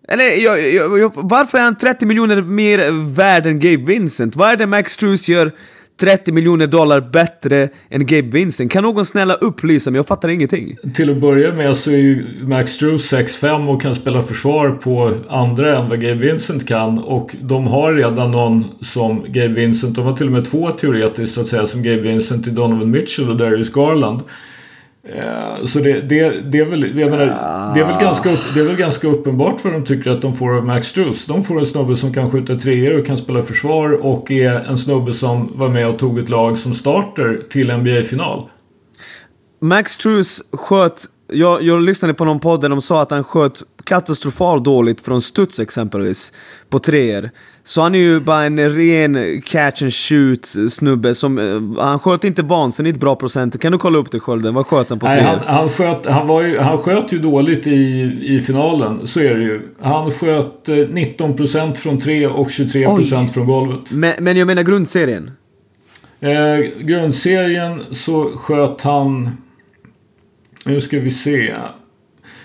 Eller jag, jag, jag, varför är han 30 miljoner mer värd än Gabe Vincent? Vad är det Max Struz gör 30 miljoner dollar bättre än Gabe Vincent? Kan någon snälla upplysa mig? Jag fattar ingenting. Till att börja med så är ju Max Struz 6'5 och kan spela försvar på andra än vad Gabe Vincent kan. Och de har redan någon som Gabe Vincent. De har till och med två teoretiskt så att säga som Gabe Vincent i Donovan Mitchell och Darius Garland. Eh, så det, det, det, är väl, jag menar, det, är väl ganska, det är väl ganska uppenbart vad de tycker att de får av Max Struz. De får en snubbe som kan skjuta treor och kan spela försvar och är en snubbe som var med och tog ett lag som starter till NBA-final. Max Struz sköt jag, jag lyssnade på någon podd där de sa att han sköt katastrofalt dåligt från studs exempelvis, på treor. Så han är ju bara en ren catch and shoot snubbe som... Eh, han sköt inte vansinnigt bra procent. Kan du kolla upp det Skölden? Vad sköt han på treor? Han, han, sköt, han, var ju, han sköt ju dåligt i, i finalen, så är det ju. Han sköt 19% eh, från tre och 23% Oj. från golvet. Men, men jag menar grundserien? Eh, grundserien så sköt han... Nu ska vi se.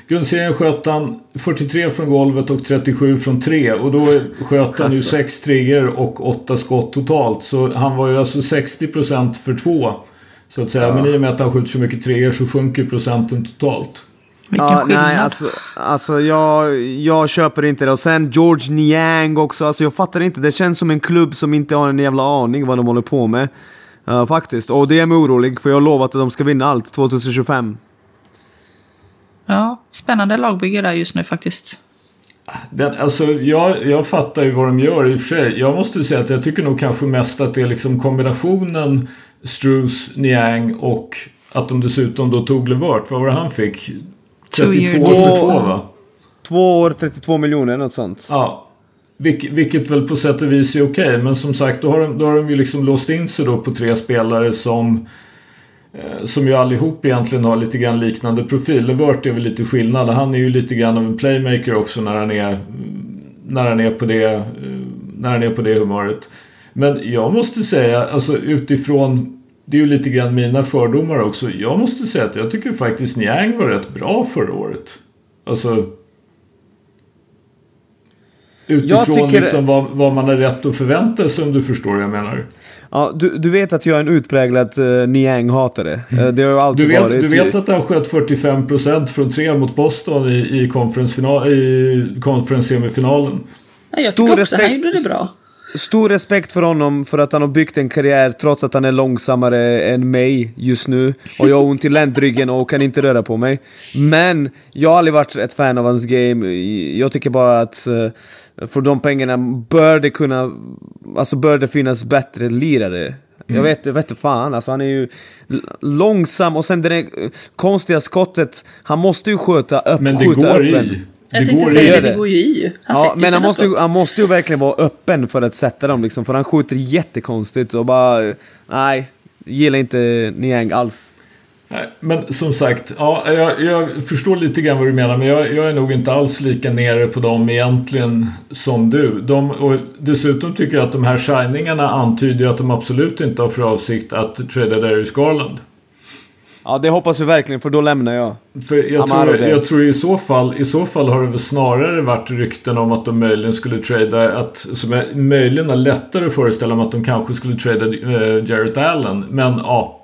Grundserien sköt han 43 från golvet och 37 från 3 och då sköt han ju Alltså. 6 trigger och 8 skott totalt. Så han var ju alltså 60% för 2. Så att säga. Ja. Men i och med att han skjuter så mycket trigger så sjunker procenten totalt. Vilken Ja, skillnad. nej, alltså, alltså jag, jag köper inte det. Och sen George Niang också, alltså jag fattar inte. Det känns som en klubb som inte har en jävla aning vad de håller på med. Uh, faktiskt. Och det är mig orolig, för jag har lovat att de ska vinna allt 2025. Ja, spännande lagbygge där just nu faktiskt. Den, alltså, jag, jag fattar ju vad de gör i och för sig. Jag måste säga att jag tycker nog kanske mest att det är liksom kombinationen Struz, Niang och att de dessutom då tog Levert. Vad var det han fick? Two 32 year för två va? Två år, 32 miljoner, något sånt. Ja. Vilk, vilket väl på sätt och vis är okej. Men som sagt, då har, de, då har de ju liksom låst in sig då på tre spelare som som ju allihop egentligen har lite grann liknande profil. Levert är väl lite skillnad. Han är ju lite grann av en playmaker också när han är, när han är, på, det, eh, när han är på det humöret. Men jag måste säga, alltså utifrån det är ju lite grann mina fördomar också. Jag måste säga att jag tycker faktiskt Niang var rätt bra förra året. Alltså Utifrån tycker- liksom vad, vad man har rätt att förvänta sig om du förstår vad jag menar. Ja, du, du vet att jag är en utpräglad uh, Niang-hatare. Eh, det har ju alltid Du vet, varit. du vet att han sköt 45% från tre mot Boston i, i, conference-semifinalen. Ja, jag Stor tycker också han respekt- gjorde det bra. Stor respekt för honom för att han har byggt en karriär trots att han är långsammare än mig just nu. Och jag har ont i ländryggen och kan inte röra på mig. Men jag har aldrig varit ett fan av hans game. Jag tycker bara att eh, för de pengarna bör det kunna... Alltså bör det finnas bättre lirare. Jag vet, jag vet fan, alltså han är ju långsam och sen det där eh, konstiga skottet, han måste ju sköta upp, Men det skjuta går öppen. i. Jag Det tänkte går säga det, det går ju i. Han Ja, men han måste, ju, han måste ju verkligen vara öppen för att sätta dem liksom, för han skjuter jättekonstigt och bara... Nej, gillar inte Niang alls. Men som sagt, ja, jag, jag förstår lite grann vad du menar men jag, jag är nog inte alls lika nere på dem egentligen som du. De, och dessutom tycker jag att de här shiningarna antyder att de absolut inte har för avsikt att trada Darius Garland. Ja, det hoppas vi verkligen, för då lämnar jag. För jag Amaro tror, jag tror i så fall, i så fall har det väl snarare varit rykten om att de möjligen skulle trada, att, som jag möjligen har lättare att föreställa mig att de kanske skulle trada eh, Jarrett Allen. Men ja,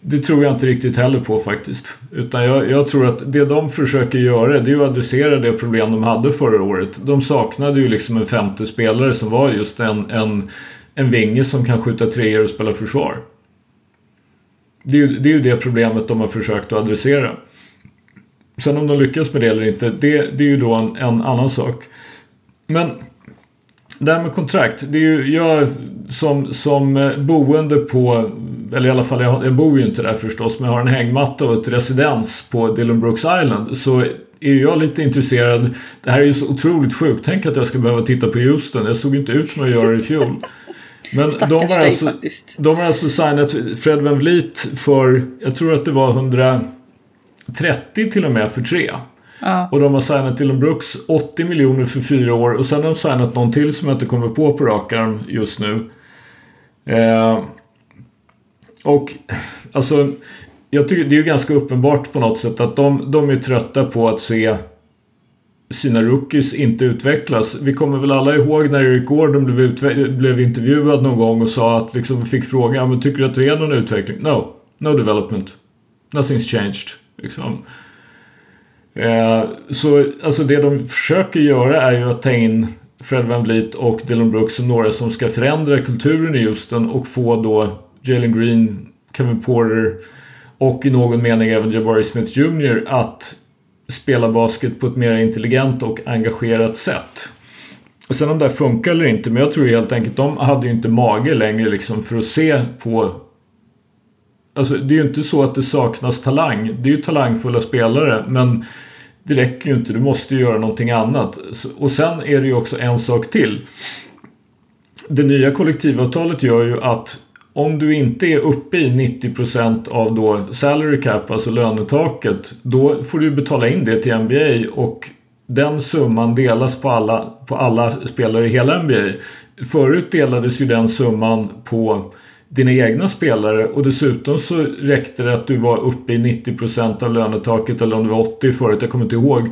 det tror jag inte riktigt heller på faktiskt. Utan jag, jag tror att det de försöker göra det är ju att adressera det problem de hade förra året. De saknade ju liksom en femte spelare som var just en, en, en vinge som kan skjuta treor och spela försvar. Det är, ju, det är ju det problemet de har försökt att adressera. Sen om de lyckas med det eller inte, det, det är ju då en, en annan sak. Men det här med kontrakt, det är ju jag som, som eh, boende på, eller i alla fall jag, jag bor ju inte där förstås, men jag har en hängmatta och ett residens på Dillon Brooks Island. Så är jag lite intresserad, det här är ju så otroligt sjukt, tänk att jag ska behöva titta på Houston, jag stod inte ut med att göra det i fjol. Men de har, dig alltså, faktiskt. de har alltså signat Fred Van Vliet för, jag tror att det var 130 till och med för tre. Ja. Och de har signat Dylan Brooks 80 miljoner för fyra år och sen har de signat någon till som jag inte kommer på på rak arm just nu. Eh, och alltså, jag tycker det är ju ganska uppenbart på något sätt att de, de är trötta på att se sina rookies inte utvecklas. Vi kommer väl alla ihåg när Eric Gordon blev, blev intervjuad någon gång och sa att liksom fick frågan men tycker du att det är någon utveckling? No, no development. Nothing's changed. Liksom. Eh, så alltså det de försöker göra är ju att ta in Fred Van Vliet och Dylan Brooks som några som ska förändra kulturen i Houston och få då Jalen Green, Kevin Porter och i någon mening även Jabari Smith Jr. att spela basket på ett mer intelligent och engagerat sätt. Och sen om det här funkar eller inte, men jag tror helt enkelt de hade ju inte mage längre liksom för att se på Alltså det är ju inte så att det saknas talang. Det är ju talangfulla spelare men det räcker ju inte. Du måste ju göra någonting annat. Och sen är det ju också en sak till. Det nya kollektivavtalet gör ju att om du inte är uppe i 90% av då salary cap, alltså lönetaket, då får du betala in det till NBA och den summan delas på alla, på alla spelare i hela NBA. Förut delades ju den summan på dina egna spelare och dessutom så räckte det att du var uppe i 90% av lönetaket eller om det var 80 förut, jag kommer inte ihåg,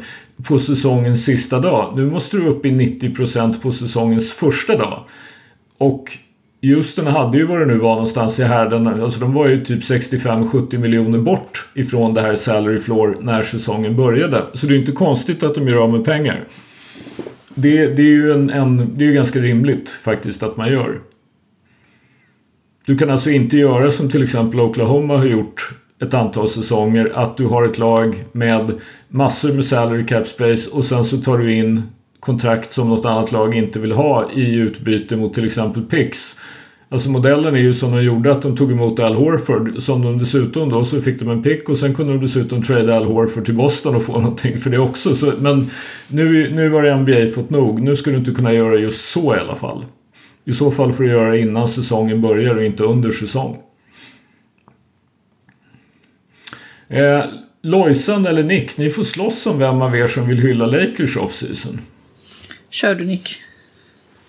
på säsongens sista dag. Nu måste du upp i 90% på säsongens första dag. Och Houston hade ju vad det nu var någonstans i härden. Alltså de var ju typ 65-70 miljoner bort ifrån det här salary floor när säsongen började. Så det är inte konstigt att de gör av med pengar. Det, det är ju en, en, det är ganska rimligt faktiskt att man gör. Du kan alltså inte göra som till exempel Oklahoma har gjort ett antal säsonger. Att du har ett lag med massor med salary cap space och sen så tar du in kontrakt som något annat lag inte vill ha i utbyte mot till exempel picks. Alltså modellen är ju som de gjorde att de tog emot Al Horford som de dessutom då så fick de en pick och sen kunde de dessutom trade Al Horford till Boston och få (laughs) någonting för det också. Så, men nu, nu har NBA fått nog. Nu ska du inte kunna göra just så i alla fall. I så fall får du göra det innan säsongen börjar och inte under säsong. Eh, Lojsan eller Nick, ni får slåss om vem av er som vill hylla Lakers off-season. Kör du Nick.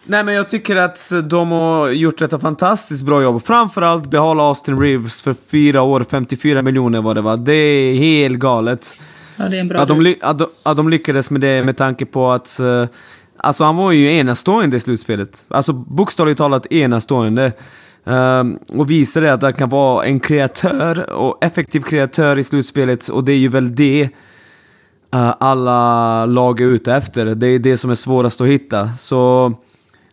Nej men jag tycker att de har gjort ett fantastiskt bra jobb. Framförallt behålla Austin Reeves för fyra år, 54 miljoner var det va. Det är helt galet. Ja, det är en bra att, de, att, de, att de lyckades med det med tanke på att... Alltså han var ju enastående i slutspelet. Alltså bokstavligt talat enastående. Um, och visade att han kan vara en kreatör, och effektiv kreatör i slutspelet. Och det är ju väl det uh, alla lag är ute efter. Det är det som är svårast att hitta. Så...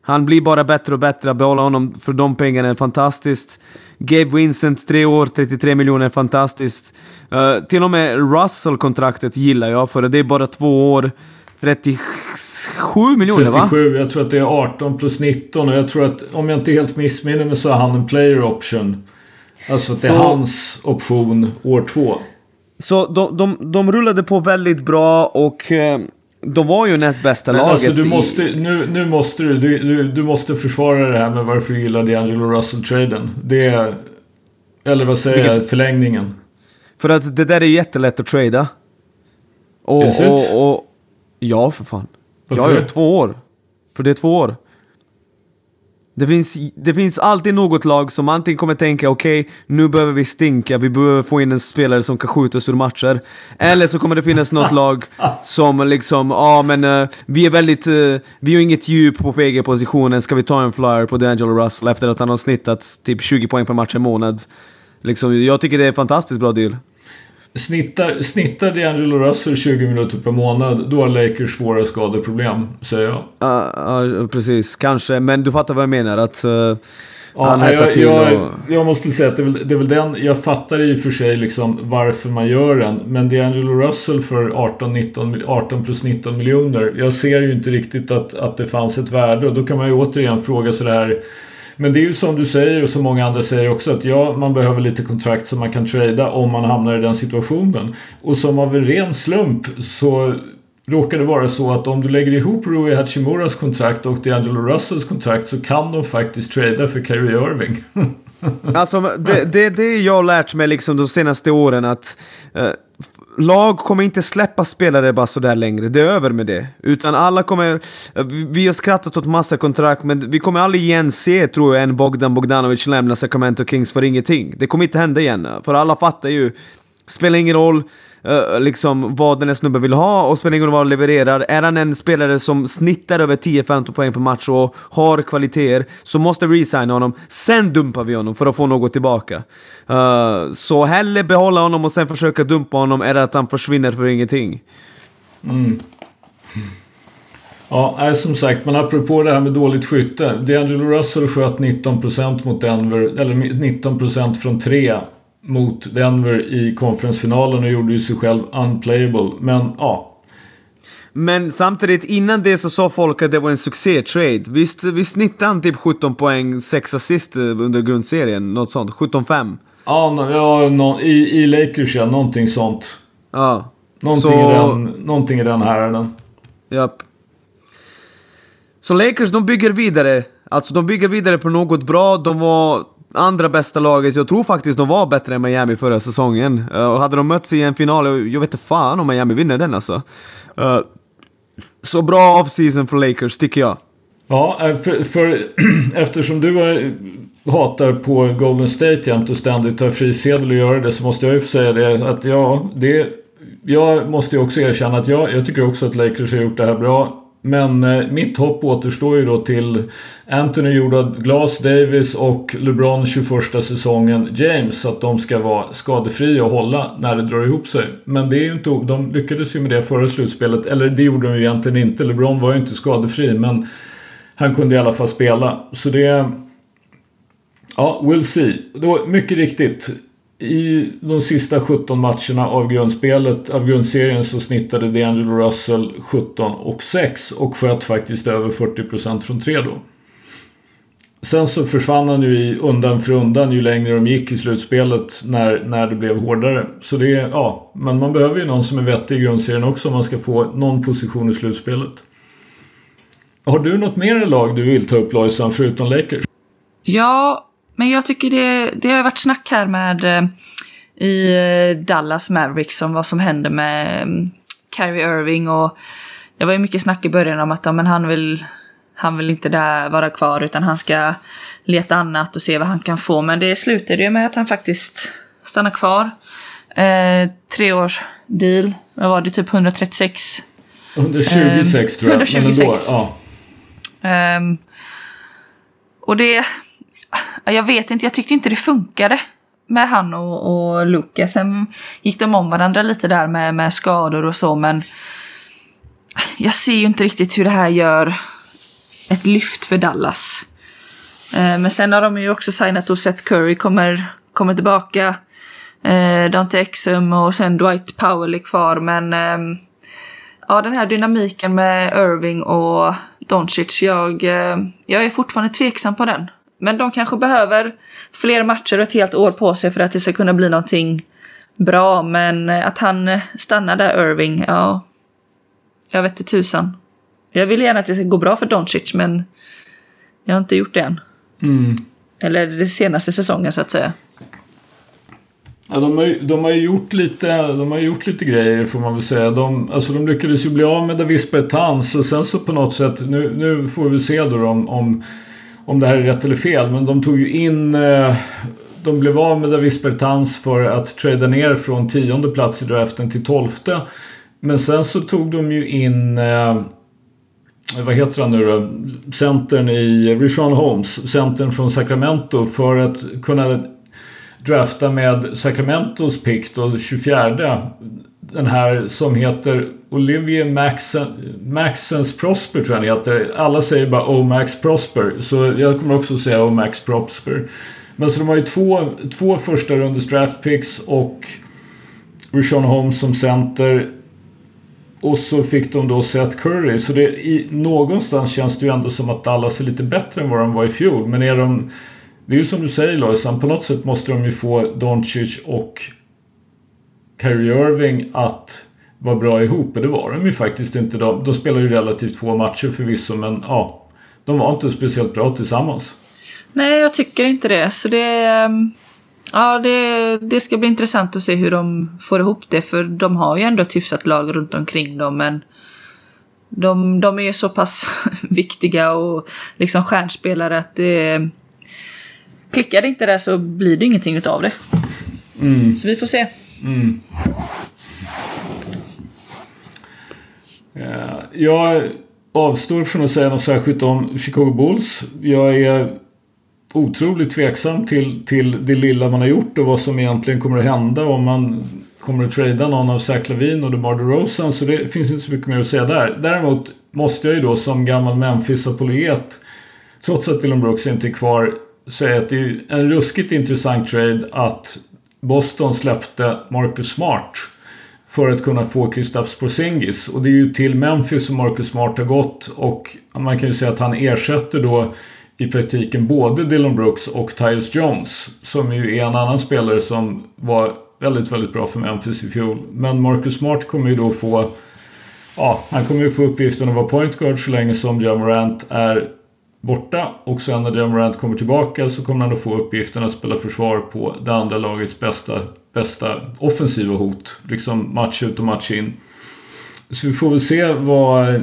Han blir bara bättre och bättre. Att behålla honom för de pengarna är fantastiskt. Gabe Vincent, tre år, 33 miljoner, fantastiskt. Uh, till och med Russell-kontraktet gillar jag, för det är bara två år. 37 miljoner 37, va? 37, jag tror att det är 18 plus 19 och jag tror att om jag inte helt missminner mig så är han en player option. Alltså att det är så, hans option år två. Så de, de, de rullade på väldigt bra och uh, de var ju näst bästa Men laget. Alltså, du måste, nu, nu måste du, du, du, du måste försvara det här med varför du gillar D'Angelo Russell-traden. Det är... Eller vad säger Vilket, jag? Förlängningen. För att det där är jättelätt att trada. Och, och, och, Ja, för fan. Varför ja, ja, två år. För det är två år. Det finns, det finns alltid något lag som antingen kommer tänka okej, okay, nu behöver vi stinka, vi behöver få in en spelare som kan skjuta ur matcher. Eller så kommer det finnas något (laughs) lag som liksom, ja ah, men uh, vi är väldigt, uh, vi har inget djup på PG-positionen, ska vi ta en flyer på D'Angelo Russell efter att han har snittat typ 20 poäng per match en månad? Liksom, jag tycker det är en fantastiskt bra deal. Snittar, snittar D'Angelo Russell 20 minuter per månad, då har Lakers svåra skadeproblem, säger jag. Ja, uh, uh, precis. Kanske. Men du fattar vad jag menar? Att uh, ja, han hettar till jag, och... jag måste säga att det är, väl, det är väl den... Jag fattar i och för sig liksom varför man gör den. Men D'Angelo Russell för 18, 19, 18 plus 19 miljoner. Jag ser ju inte riktigt att, att det fanns ett värde. Och då kan man ju återigen fråga sådär men det är ju som du säger och som många andra säger också att ja, man behöver lite kontrakt som man kan trada om man hamnar i den situationen. Och som av en ren slump så råkar det vara så att om du lägger ihop Rui Hachimuras kontrakt och D'Angelo Russells kontrakt så kan de faktiskt trada för Kyrie Irving. (laughs) alltså det, det, det jag har lärt mig liksom de senaste åren att uh, lag kommer inte släppa spelare bara sådär längre, det är över med det. Utan alla kommer... Vi har skrattat åt massa kontrakt, men vi kommer aldrig igen se, tror jag, en Bogdan Bogdanovic lämna Sacramento Kings för ingenting. Det kommer inte hända igen, för alla fattar ju. Spelar ingen roll, uh, liksom vad den här snubben vill ha och spelar ingen roll vad han levererar. Är han en spelare som snittar över 10-15 poäng per match och har kvaliteter så måste vi resigna honom. Sen dumpar vi honom för att få något tillbaka. Uh, så hellre behålla honom och sen försöka dumpa honom än att han försvinner för ingenting. Mm. Ja, som sagt, men apropå det här med dåligt skytte. D'Angelo Russell sköt 19% mot Denver, eller 19% från 3 mot Denver i konferensfinalen och gjorde ju sig själv unplayable. Men ja. Men samtidigt, innan det så sa folk att det var en succé-trade. Visst, visst snittade han typ 17 poäng, 6 assist under grundserien? Något sånt? 17-5? Ja, ja no, i, i Lakers ja, någonting sånt. Ja. Någonting, så... i, den, någonting i den härden. Japp. Så Lakers, de bygger vidare. Alltså de bygger vidare på något bra. De var andra bästa laget. Jag tror faktiskt de var bättre än Miami förra säsongen. Uh, och hade de mötts i en final, jag vet inte fan om Miami vinner den alltså. Uh, så bra off-season för Lakers, tycker jag. Ja, eh, för, för (clears throat) eftersom du hatar på Golden State jämt och ständigt tar frisedel och gör det så måste jag ju få säga det att ja, det... Jag måste ju också erkänna att jag, jag tycker också att Lakers har gjort det här bra. Men eh, mitt hopp återstår ju då till Anthony gjorde Glass Davis och LeBron 21 säsongen James. Att de ska vara skadefria och hålla när det drar ihop sig. Men det är ju inte, de lyckades ju med det förra slutspelet. Eller det gjorde de ju egentligen inte. LeBron var ju inte skadefri men han kunde i alla fall spela. Så det... Ja, we'll see. Då, mycket riktigt. I de sista 17 matcherna av grundspelet, av grundserien så snittade D'Angelo Russell 17 och 6 och sköt faktiskt över 40% från 3 då. Sen så försvann han ju i undan för undan ju längre de gick i slutspelet när, när det blev hårdare. Så det är, ja, men man behöver ju någon som är vettig i grundserien också om man ska få någon position i slutspelet. Har du något mer lag du vill ta upp Lojsan förutom Lakers? Ja, men jag tycker det, det har varit snack här med eh, i eh, Dallas Mavericks om vad som händer med um, Kyrie Irving och det var ju mycket snack i början om att ja, men han vill han vill inte där vara kvar utan han ska leta annat och se vad han kan få. Men det slutade ju med att han faktiskt stannar kvar. Eh, tre års deal, vad var det, typ 136? 126 eh, tror jag. 126. Men ändå, ja. Um, och det, jag vet inte, jag tyckte inte det funkade med han och, och Luca. Sen gick de om varandra lite där med, med skador och så men jag ser ju inte riktigt hur det här gör ett lyft för Dallas. Eh, men sen har de ju också signat och Seth Curry kommer, kommer tillbaka. Eh, Dante Exum och sen Dwight Powell är kvar men ehm, ja den här dynamiken med Irving och Doncic, jag, eh, jag är fortfarande tveksam på den. Men de kanske behöver fler matcher och ett helt år på sig för att det ska kunna bli någonting bra. Men att han stannar där, Irving, ja. Jag vet inte tusan. Jag vill gärna att det ska gå bra för Doncic, men jag har inte gjort det än. Mm. Eller den senaste säsongen, så att säga. Ja, de, har, de har gjort lite, de har gjort lite grejer får man väl säga. De, alltså, de lyckades ju bli av med Davis Bertans och sen så på något sätt, nu, nu får vi se då om, om om det här är rätt eller fel, men de tog ju in... Eh, de blev av med Davis Bertans för att trada ner från tionde plats i draften till tolfte. Men sen så tog de ju in... Eh, vad heter han nu då? Centern i eh, Rishon Holmes, centern från Sacramento för att kunna drafta med Sacramentos pick då 24 den här som heter Olivier Maxen, Maxens Prosper tror jag den heter. Alla säger bara O Max Prosper. Så jag kommer också säga O Max Prosper. Men så de har ju två, två första rundes draft picks och Rishon Holmes som center. Och så fick de då Seth Curry. Så det, i, någonstans känns det ju ändå som att Dallas är lite bättre än vad de var i fjol. Men är de... Det är ju som du säger Lojsan, på något sätt måste de ju få Doncic och Kyrie Irving att vara bra ihop. Och det var de ju faktiskt inte. De, de spelade ju relativt få matcher förvisso men ja, de var inte speciellt bra tillsammans. Nej, jag tycker inte det. Så det... Ehm, ja, det, det ska bli intressant att se hur de får ihop det. För de har ju ändå ett hyfsat lag runt omkring dem. Men de, de är så pass (laughs) viktiga och liksom stjärnspelare att det... Klickar det inte där så blir det ingenting utav det. Mm. Så vi får se. Mm. Eh, jag avstår från att säga något särskilt om Chicago Bulls. Jag är otroligt tveksam till, till det lilla man har gjort och vad som egentligen kommer att hända om man kommer att trada någon av Zach Lavin och DeMar DeRozan. Så det finns inte så mycket mer att säga där. Däremot måste jag ju då som gammal Memphis-apologet trots att Dylan Brooks inte är kvar säga att det är en ruskigt intressant trade att Boston släppte Marcus Smart för att kunna få Kristaps Porzingis. Och det är ju till Memphis som Marcus Smart har gått och man kan ju säga att han ersätter då i praktiken både Dylan Brooks och Tyus Jones som ju är en annan spelare som var väldigt, väldigt bra för Memphis i fjol. Men Marcus Smart kommer ju då få Ja, han kommer ju få uppgiften att vara point guard så länge som Jamorant är borta och sen när Jamorant kommer tillbaka så kommer han att få uppgiften att spela försvar på det andra lagets bästa, bästa offensiva hot. Liksom match ut och match in. Så vi får väl se vad,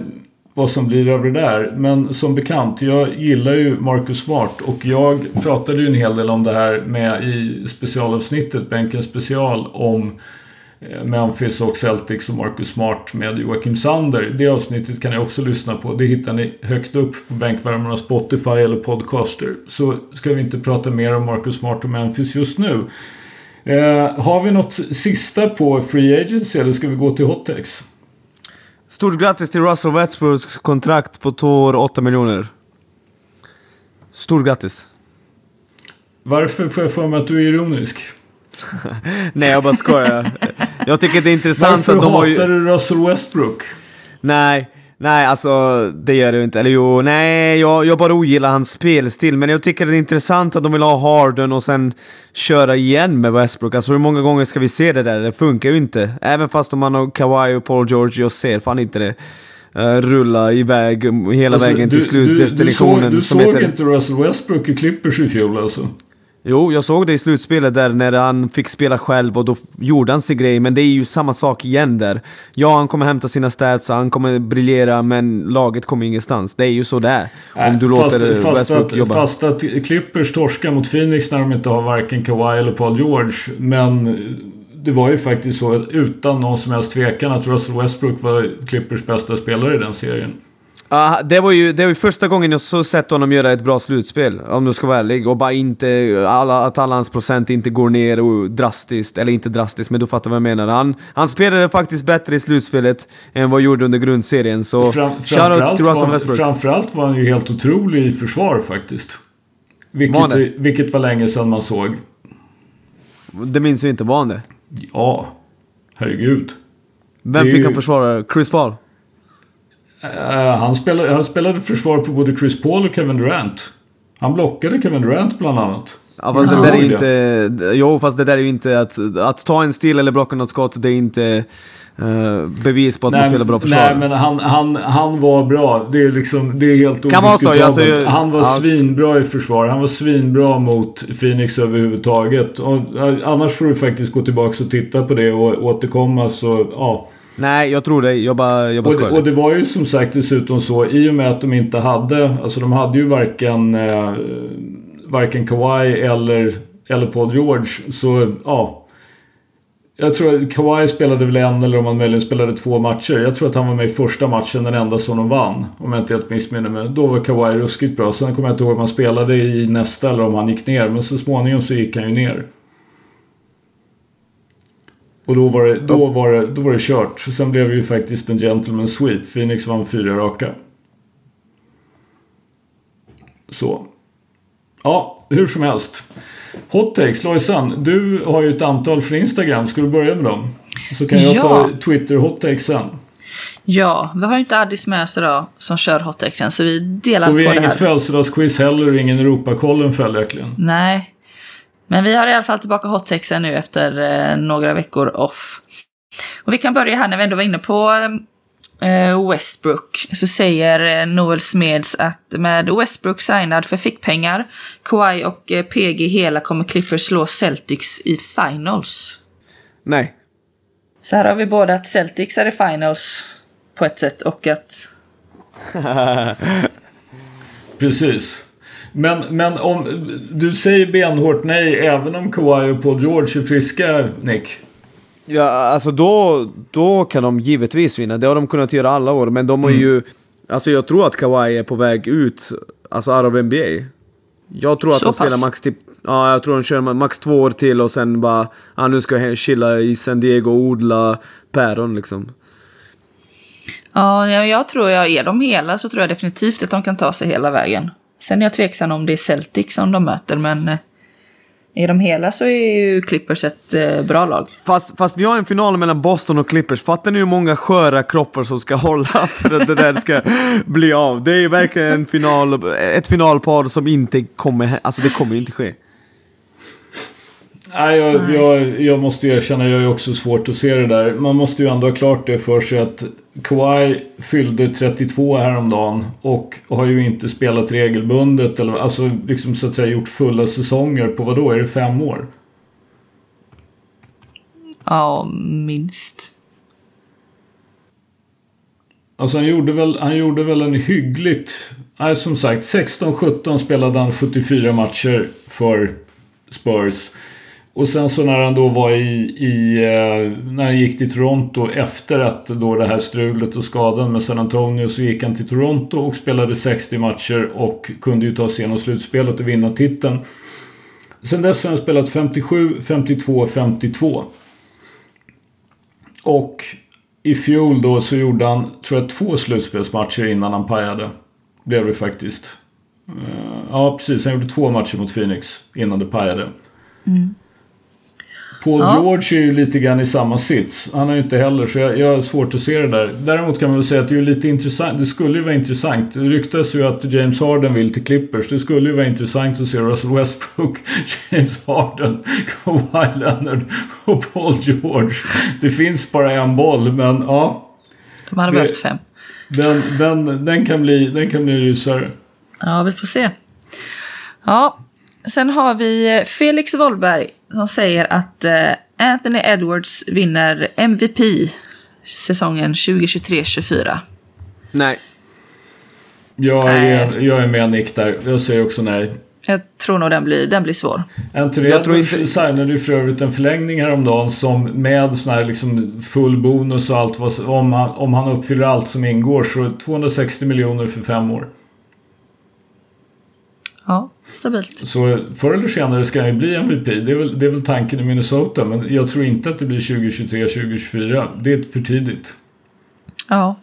vad som blir av det där. Men som bekant, jag gillar ju Marcus Smart och jag pratade ju en hel del om det här med i specialavsnittet, Bänken special, om Memphis och Celtics och Marcus Smart med Joakim Sander. Det avsnittet kan ni också lyssna på. Det hittar ni högt upp på Bänkvärmarna Spotify eller Podcaster. Så ska vi inte prata mer om Marcus Smart och Memphis just nu. Eh, har vi något sista på Free Agency eller ska vi gå till Hottex? Stort grattis till Russell Westbrooks kontrakt på två år, 8 miljoner. Stort grattis. Varför får jag för mig att du är ironisk? (laughs) Nej, jag bara skojar. Jag tycker det är intressant Varför att de har ju... hatar du Russell Westbrook? Nej, nej alltså det gör det inte. Eller jo, nej, jag, jag bara ogillar hans spelstil. Men jag tycker det är intressant att de vill ha Harden och sen köra igen med Westbrook. Alltså hur många gånger ska vi se det där? Det funkar ju inte. Även fast om man har Kawhi och Paul George, jag ser fan inte det. Uh, rulla iväg hela Alltså, vägen till du, slutdestinationen. du, du som såg, du heter... såg inte Russell Westbrook i Clippers i fjol alltså? Jo, jag såg det i slutspelet där när han fick spela själv och då gjorde han sin grej, men det är ju samma sak igen där. Ja, han kommer hämta sina stats, han kommer briljera, men laget kommer ingenstans. Det är ju så det är. Om du fast, låter fast Westbrook att, jobba. Fast att Clippers torskar mot Phoenix när de inte har varken Kawhi eller Paul George. Men det var ju faktiskt så utan någon som helst tvekan att Russell Westbrook var Clippers bästa spelare i den serien. Ah, det var ju det var ju första gången jag så sett honom göra ett bra slutspel, om du ska vara ärlig. Och bara inte, alla, att alla hans procent inte går ner och drastiskt, eller inte drastiskt, men du fattar vad jag menar. Han, han spelade faktiskt bättre i slutspelet än vad han gjorde under grundserien, så Fram, shoutout till Russell Westbrook. framförallt var han ju helt otrolig i försvar faktiskt. Vilket, Var vilket var länge sedan man såg. Det minns jag inte, var han det? Ja, herregud. Vem fick ju- han försvara? Chris Paul? Eh, han, spelade, han spelade försvar på både Chris Paul och Kevin Durant. Han blockade Kevin Durant bland annat. Ja, fast det där är inte... Jo, fast det där är ju inte att... Att ta en stil eller blocka något skott, det är inte eh, bevis på att man spelar bra försvar. nej, men han, han, han var bra. Det är, liksom, det är helt Kan vara så, alltså, Han var ja. svinbra i försvar. Han var svinbra mot Phoenix överhuvudtaget. Och, eh, annars får du faktiskt gå tillbaka och titta på det och återkomma. Så, ja. Nej, jag tror det. Jag bara, jag bara Och, skojar och det var ju som sagt dessutom så i och med att de inte hade, alltså de hade ju varken, eh, varken Kawhi eller, eller Paul George. Så ja. Jag tror att Kawhi spelade väl en eller om han möjligen spelade två matcher. Jag tror att han var med i första matchen, den enda som de vann. Om jag inte helt missminner mig. Då var Kawhi ruskigt bra. Sen kommer jag inte ihåg om han spelade i nästa eller om han gick ner. Men så småningom så gick han ju ner. Och då var det, då var det, då var det kört. Sen blev det ju faktiskt en gentleman sweep. Phoenix vann fyra raka. Så. Ja, hur som helst. Hot takes, Lojsan. Du har ju ett antal från Instagram. Ska du börja med dem? Så kan jag Ja. ta Twitter hot takes sen. Ja, vi har ju inte Addis med oss idag som kör hotexen så vi delar Och vi på har det här. inget födelsedagsquiz heller och ingen Europakollen följaktligen. Nej. Men vi har i alla fall tillbaka hottexen nu efter eh, några veckor off. Och vi kan börja här när vi ändå var inne på eh, Westbrook. Så säger eh, Noel Smeds att med Westbrook signad för fickpengar, Kawhi och eh, PG hela kommer Clippers slå Celtics i finals. Nej. Så här har vi både att Celtics är i finals på ett sätt och att... (laughs) (laughs) Precis. Men, men om du säger benhårt nej även om Kawhi och Paul George är friska, Nick? Ja, alltså då, då kan de givetvis vinna. Det har de kunnat göra alla år, men de har Mm. ju... Alltså jag tror att Kawhi är på väg ut, alltså out of NBA. Jag tror att Så han spelar pass? max typ... Ja, jag tror han kör max två år till och sen bara... Ja, nu ska jag chilla i San Diego och odla päron liksom. Ja, jag, jag tror jag är de hela så tror jag definitivt att de kan ta sig hela vägen. Sen är jag tveksam om det är Celtic som de möter, men eh, i är de hela så är ju Clippers ett eh, bra lag. Fast, fast vi har en final mellan Boston och Clippers. Fattar ni hur många sköra kroppar som ska hålla (laughs) för att det där ska bli av? Det är ju verkligen en final, ett finalpar som inte kommer... Alltså det kommer inte ske. Nej, jag, jag, jag måste erkänna, jag är också svårt att se det där. Man måste ju ändå ha klart det för sig att Kawhi fyllde 32 häromdagen och har ju inte spelat regelbundet eller alltså liksom så att säga gjort fulla säsonger på vad då? Är det fem år? Ja, minst. Alltså han gjorde väl, han gjorde väl en hyggligt... Nej, som sagt, 16-17 spelade han 74 matcher för Spurs. Och sen så när han då var i, i eh, när han gick till Toronto efter att då det här strulet och skadan med San Antonio så gick han till Toronto och spelade 60 matcher och kunde ju ta sig igenom slutspelet och vinna titeln. Sen dess har han spelat 57, 52, 52. Och i fjol då så gjorde han, tror jag, två slutspelsmatcher innan han pajade. Blev det faktiskt. Eh, ja, precis. Han gjorde två matcher mot Phoenix innan det pajade. Mm. Paul ja. George är ju lite grann i samma sits. Han har ju inte heller, så jag, jag har svårt att se det där. Däremot kan man väl säga att det är lite intressant. Det skulle ju vara intressant. Det ryktas ju att James Harden vill till Clippers. Det skulle ju vara intressant att se Russell Westbrook, (laughs) James Harden, Kawhi Leonard och Paul George. Det finns bara en boll, men ja. De hade behövt fem. Den, den, den, kan bli, den kan bli rysare. Ja, vi får se. Ja, sen har vi Felix Wollberg som säger att eh, Anthony Edwards vinner MVP säsongen 2023-24. Nej. Jag är, jag är med Nick där. Jag säger också nej. Jag tror nog den blir, den blir svår. Anthony jag Edwards tror inte... signade ju för övrigt en förlängning häromdagen som med sån här liksom full bonus och allt vad, om han, om han uppfyller allt som ingår så 260 miljoner för fem år. Ja, stabilt. Så förr eller senare ska han ju bli MVP. Det är, väl, det är väl tanken i Minnesota. Men jag tror inte att det blir 2023, 2024. Det är för tidigt. Ja.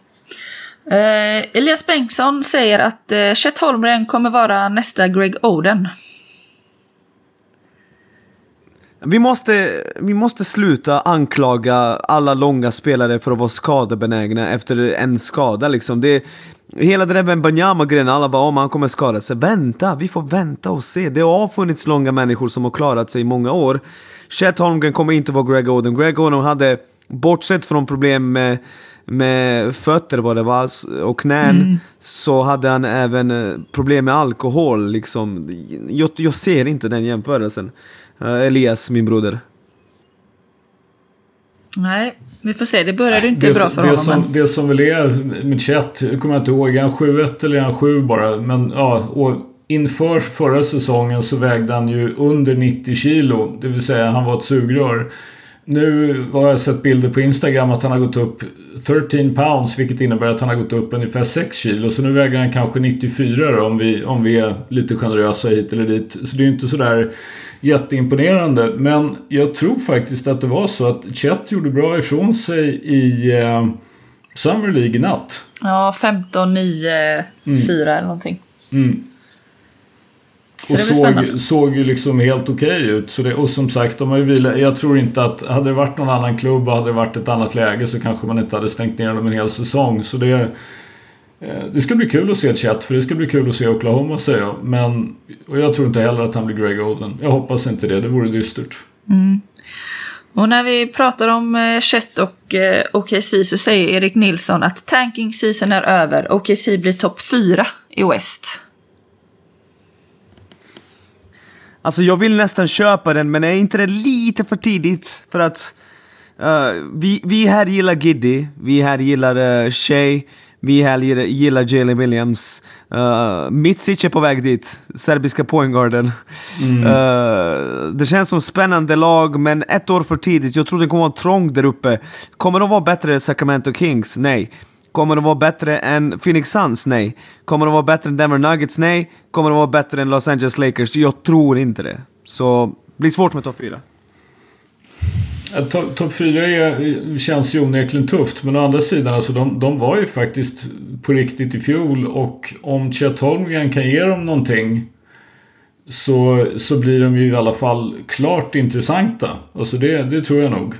Eh, Elias Bengtsson säger att eh, Chet Holmgren kommer vara nästa Greg Oden. Vi måste, vi måste sluta anklaga alla långa spelare för att vara skadebenägna efter en skada liksom. Det, hela den där Banyama-grejen, alla bara om han kommer skada sig. Vänta, vi får vänta och se. Det har funnits långa människor som har klarat sig i många år. Chet Holmgren kommer inte vara Greg Oden. Greg Oden hade, bortsett från problem med, med fötter vad det var, och knän, mm. så hade han även eh, problem med alkohol. Liksom. Jag, jag ser inte den jämförelsen. Uh, Elias, min broder. Nej, vi får se. Det började inte det, bra för det honom. Som, men... Det som väl är med Chet, kommer jag inte ihåg, är han 7-1 eller är han 7 bara? Men ja, och inför förra säsongen så vägde han ju under 90 kilo. Det vill säga han var ett sugrör. Nu har jag sett bilder på Instagram att han har gått upp 13 pounds vilket innebär att han har gått upp ungefär 6 kilo. Så nu väger han kanske 94 då, om vi, om vi är lite generösa hit eller dit. Så det är inte sådär jätteimponerande. Men jag tror faktiskt att det var så att Chet gjorde bra ifrån sig i eh, Summer League i natt. Ja, 15, 9, mm. 4 eller någonting. Mm. och såg, såg ju liksom helt okej ut. Så det, och som sagt, de har ju vilat, jag tror inte att hade det varit någon annan klubb och hade det varit ett annat läge så kanske man inte hade stängt ner dem en hel säsong. Så det, det ska bli kul att se Chet, för det ska bli kul att se Oklahoma säger jag. Men och jag tror inte heller att han blir Greg Oden. Jag hoppas inte det, det vore dystert. Mm. Och när vi pratar om eh, Chet och eh, OKC så säger Erik Nilsson att tanking season är över. OKC blir topp 4 i West. Alltså jag vill nästan köpa den, men är inte det lite för tidigt? För att uh, vi, vi här gillar Giddy, vi här gillar uh, Shea, vi här gillar Jalen Williams. Uh, Mitsic är på väg dit, serbiska poänggarden. Mm. Uh, det känns som spännande lag, men ett år för tidigt. Jag tror det kommer vara trångt där uppe. Kommer de vara bättre än Sacramento Kings? Nej. Kommer de vara bättre än Phoenix Suns? Nej. Kommer de vara bättre än Denver Nuggets? Nej. Kommer de vara bättre än Los Angeles Lakers? Jag tror inte det. Så det blir svårt med topp 4. Topp 4 känns ju onekligen tufft. Men å andra sidan, alltså de, de var ju faktiskt på riktigt i fjol. Och om Chet Holmgren kan ge dem någonting så, så blir de ju i alla fall klart intressanta. Alltså det, det tror jag nog.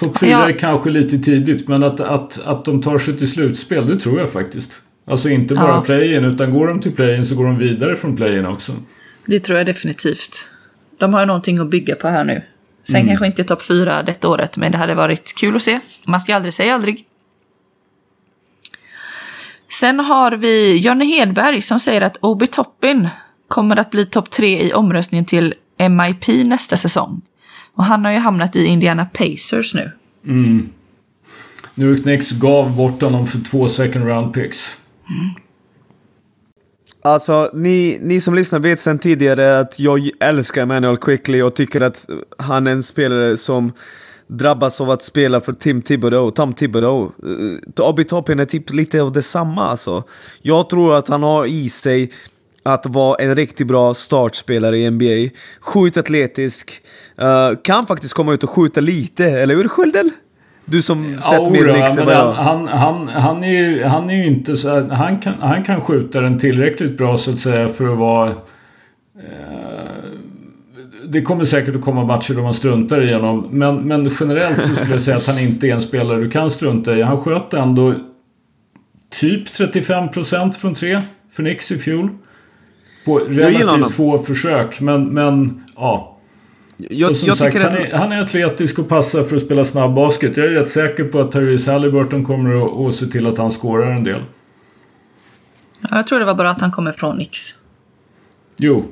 Topp 4 ja. är kanske lite tidigt, men att, att, att de tar sig till slutspel, det tror jag faktiskt. Alltså inte bara ja. play-in, utan går de till play-in så går de vidare från play-in också. Det tror jag definitivt. De har ju någonting att bygga på här nu. Sen mm. kanske inte topp fyra detta året, men det hade varit kul att se. Man ska aldrig säga aldrig. Sen har vi Jonny Hedberg som säger att Obi Toppin kommer att bli topp tre i omröstningen till MIP nästa säsong. Och han har ju hamnat i Indiana Pacers nu. Mm. New York Knicks gav bort honom för två second round picks. Mm. Alltså, ni, ni som lyssnar vet sedan tidigare att jag älskar Emmanuel Quickly och tycker att han är en spelare som drabbas av att spela för Tim Thibodeau, Tom Thibodeau. Eh, uh, Obi Toppin är typ lite av detsamma alltså. Jag tror att han har i sig att vara en riktigt bra startspelare i NBA. Sjukt atletisk, uh, kan faktiskt komma ut och skjuta lite, eller hur Skölden? Du som sett ja, mer än jag. Han, han, han, är ju, han är ju inte så här, han kan, han kan skjuta den tillräckligt bra så att säga för att vara... Eh, det kommer säkert att komma matcher då man struntar igenom. Men, men generellt så skulle jag säga att han inte är en spelare du kan strunta i. Han sköt ändå typ 35% från tre för Knicks i fjol. På relativt få försök. Men, men ja. Jag, och som jag sagt, han, är, han är atletisk och passar för att spela snabb basket. Jag är rätt säker på att Therese Halliburton kommer att, att se till att han skårar en del. Ja, jag tror det var bra att han kommer från Nix. Jo.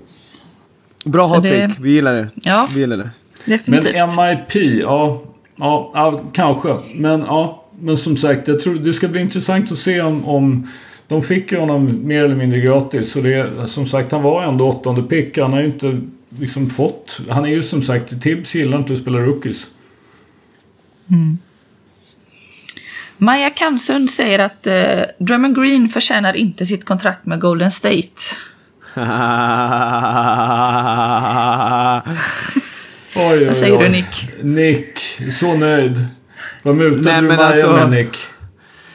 Bra hot det... vi gillar det. Ja, vi gillar det. definitivt. Men MIP, ja, ja, ja, kanske. Men ja, men som sagt, jag tror det ska bli intressant att se om, om de fick ju honom mer eller mindre gratis. Så det, som sagt, han var ändå åttonde pick. Han har ju inte liksom fått... Han är ju som sagt, Tibbs gillar inte att spela rookies. Mm. Maja Kamsund säger att uh, Drummond Green förtjänar inte sitt kontrakt med Golden State. (laughs) (laughs) oj, oj, Vad säger du Nick? Nick, så nöjd. Vad mutade du Maja alltså, med Nick?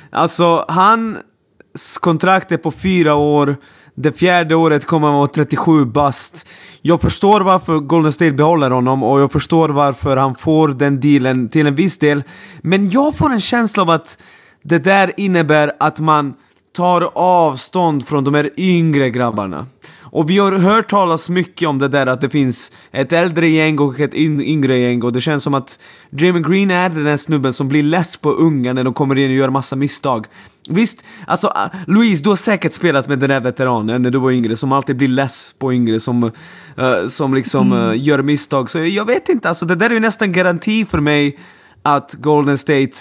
Alltså, hans kontrakt är på fyra år. Det fjärde året kommer han vara 37 bast. Jag förstår varför Golden State behåller honom och jag förstår varför han får den dealen till en viss del. Men jag får en känsla av att det där innebär att man tar avstånd från de här yngre grabbarna. Och vi har hört talas mycket om det där att det finns ett äldre gäng och ett yngre gäng och det känns som att Jamie Green är den där snubben som blir less på unga när de kommer in och gör massa misstag. Visst, alltså ah, Louise, du har säkert spelat med den där veteranen när du var yngre som alltid blir less på yngre som, uh, som liksom uh, gör misstag. Så jag vet inte, alltså det där är ju nästan garanti för mig att Golden State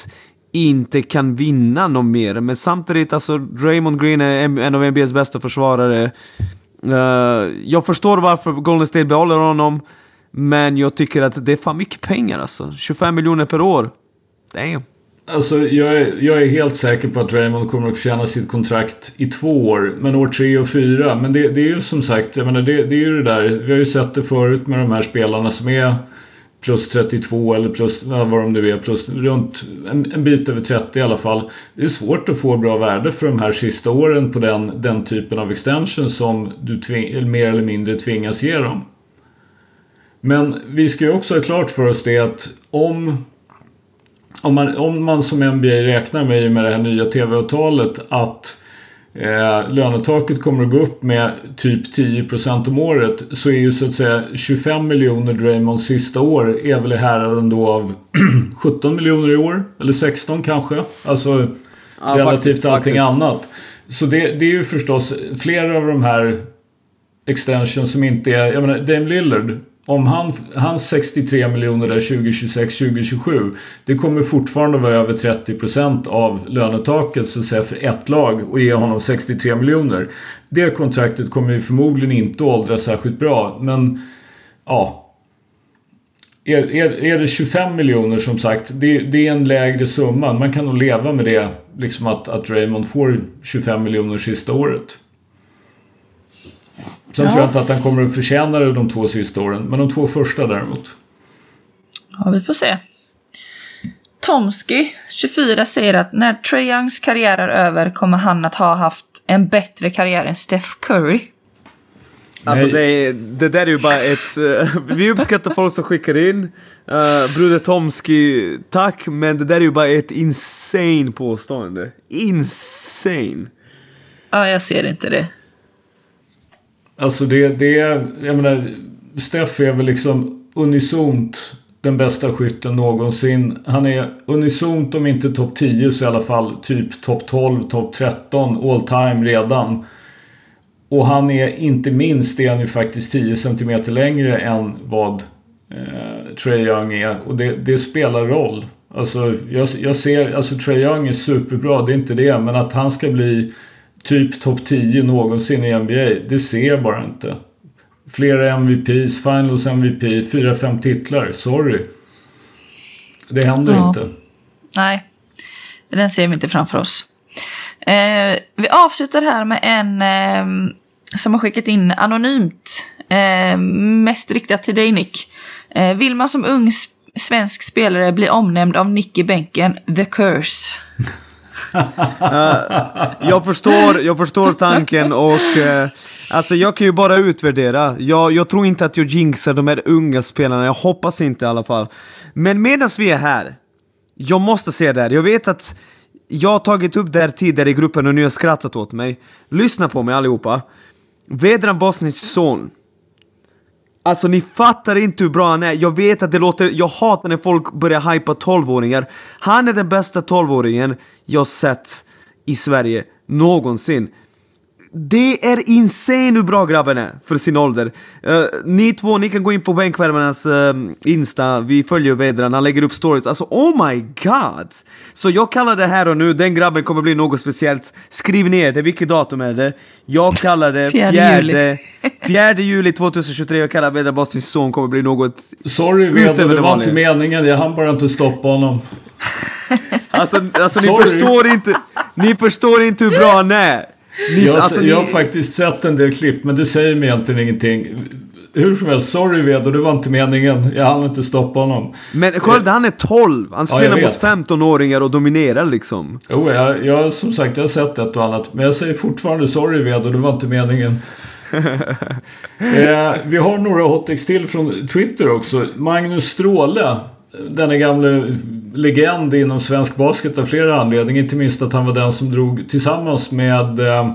inte kan vinna något mer. Men samtidigt, alltså Draymond Green är en av NBAs bästa försvarare. Uh, jag förstår varför Golden State behåller honom, men jag tycker att det är fan mycket pengar alltså. 25 miljoner per år. Damn. Alltså, jag är, jag är helt säker på att Raymond kommer att förtjäna sitt kontrakt i två år. Men år tre och fyra. Men det, det är ju som sagt, jag menar, det, det är ju det där. Vi har ju sett det förut med de här spelarna som är plus 32 eller plus vad de nu är, plus runt en, en, bit över 30 i alla fall. Det är svårt att få bra värde för de här sista åren på den, den typen av extension som du tving, mer eller mindre tvingas ge dem. Men vi ska ju också ha klart för oss det att om om man, om man som NBA räknar med med det här nya TV-avtalet att eh, lönetaket kommer att gå upp med typ 10% om året så är ju så att säga 25 miljoner Draymonds sista år är väl i häraden då av (clears throat) 17 miljoner i år. Eller 16 kanske. Alltså ja, relativt allting annat. Så det, det är ju förstås flera av de här extensions som inte är... Jag menar, Dame Lillard om han, hans 63 miljoner där 2026-2027 det kommer fortfarande vara över 30 procent av lönetaket så att säga för ett lag och ge honom 63 miljoner. Det kontraktet kommer ju förmodligen inte åldras särskilt bra men ja. Är, är, är det 25 miljoner som sagt, det, det, är en lägre summa. Man kan nog leva med det, liksom att, att Raymond får 25 miljoner sista året. Sen ja. tror jag inte att han kommer att förtjäna det de två sista åren, men de två första däremot. Ja, vi får se. Tomsky, 24, säger att när Trae Youngs karriär är över kommer han att ha haft en bättre karriär än Steph Curry. Alltså det, det där är ju bara ett... Uh, (laughs) vi uppskattar folk som skickar in. Uh, Broder Tomsky, tack, men det där är ju bara ett insane påstående. Insane! Ja, jag ser inte det. Alltså det, det är, jag menar, Steff är väl liksom unisont den bästa skytten någonsin. Han är unisont om inte topp 10 så i alla fall typ topp 12, topp 13 all time redan. Och han är inte minst, är han ju faktiskt 10 cm längre än vad eh, Trae Young är. Och det, det, spelar roll. Alltså jag, jag ser, alltså Trae Young är superbra, det är inte det. Men att han ska bli typ topp 10 någonsin i NBA, det ser jag bara inte. Flera MVPs, Finals MVP, 4-5 titlar. Sorry. Det händer ja. inte. Nej, den ser vi inte framför oss. Eh, vi avslutar här med en eh, som har skickat in anonymt. Eh, mest riktat till dig Nick. Eh, vill man som ung svensk spelare bli omnämnd av Nick i bänken, the curse? (laughs) Eh, jag, förstår, jag förstår tanken och eh, alltså jag kan ju bara utvärdera. Jag, jag tror inte att jag jinxar de här unga spelarna, jag hoppas inte i alla fall. Men medan vi är här, jag måste säga det här. Jag vet att jag har tagit upp det här tidigare i gruppen och ni har skrattat åt mig. Lyssna på mig allihopa. Vedran Bosnics son. Alltså ni fattar inte hur bra han är. Jag vet att det låter... Jag hatar när folk börjar hypa 12-åringar. Han är den bästa 12-åringen jag sett i Sverige någonsin. Det är insane hur bra grabben är för sin ålder. Uh, ni två, ni kan gå in på bänkvärmarnas uh, Insta, vi följer Vedran, han lägger upp stories. Alltså oh my god! Så jag kallar det här och nu, den grabben kommer bli något speciellt. Skriv ner det, vilket datum är det? Jag kallar det fjärde, juli. fjärde juli (laughs) 2023, jag kallar Vedran Bostins son kommer bli något Sorry Vedran, det var inte meningen, jag hann bara inte stoppa honom. alltså, alltså ni förstår inte, ni förstår inte hur bra han är. Ni, jag, alltså, jag har faktiskt sett en del klipp men det säger mig egentligen ingenting. Hur som helst, sorry Vedo, det var inte meningen. Jag hann inte stoppa honom. Men kolla, han är 12! Han spelar ja, mot 15-åringar och dominerar liksom. Jo, jag, jag, som sagt, jag har sett ett och annat. Men jag säger fortfarande sorry Vedo, det var inte meningen. (laughs) eh, vi har några hottex till från Twitter också. Magnus Stråle, denna gamla legend inom svensk basket av flera anledningar. Inte minst att han var den som drog tillsammans med eh,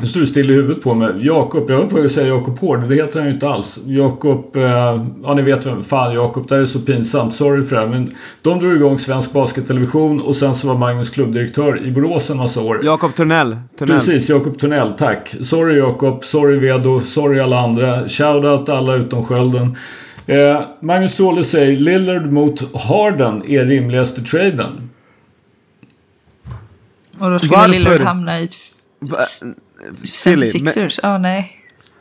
nu står du still i huvudet på mig. Jakob, jag höll på att säga Jakob Hård, det heter han ju inte alls. Jakob, eh, ja ni vet vem fan Jakob, det här är så pinsamt, sorry för det här. Men de drog igång Svensk Baskettelevision och sen så var Magnus klubbdirektör i Borås en massa år. Jakob Törnell. Precis, Jakob Törnell, tack. Sorry Jakob, sorry Vedo, sorry alla andra. Shoutout alla utom Skölden. Eh, Magnus Ståhle säger Lillard mot Harden är rimligaste traden. Och då skulle Varför? Lillard hamna i 76ers? Ja, oh, nej.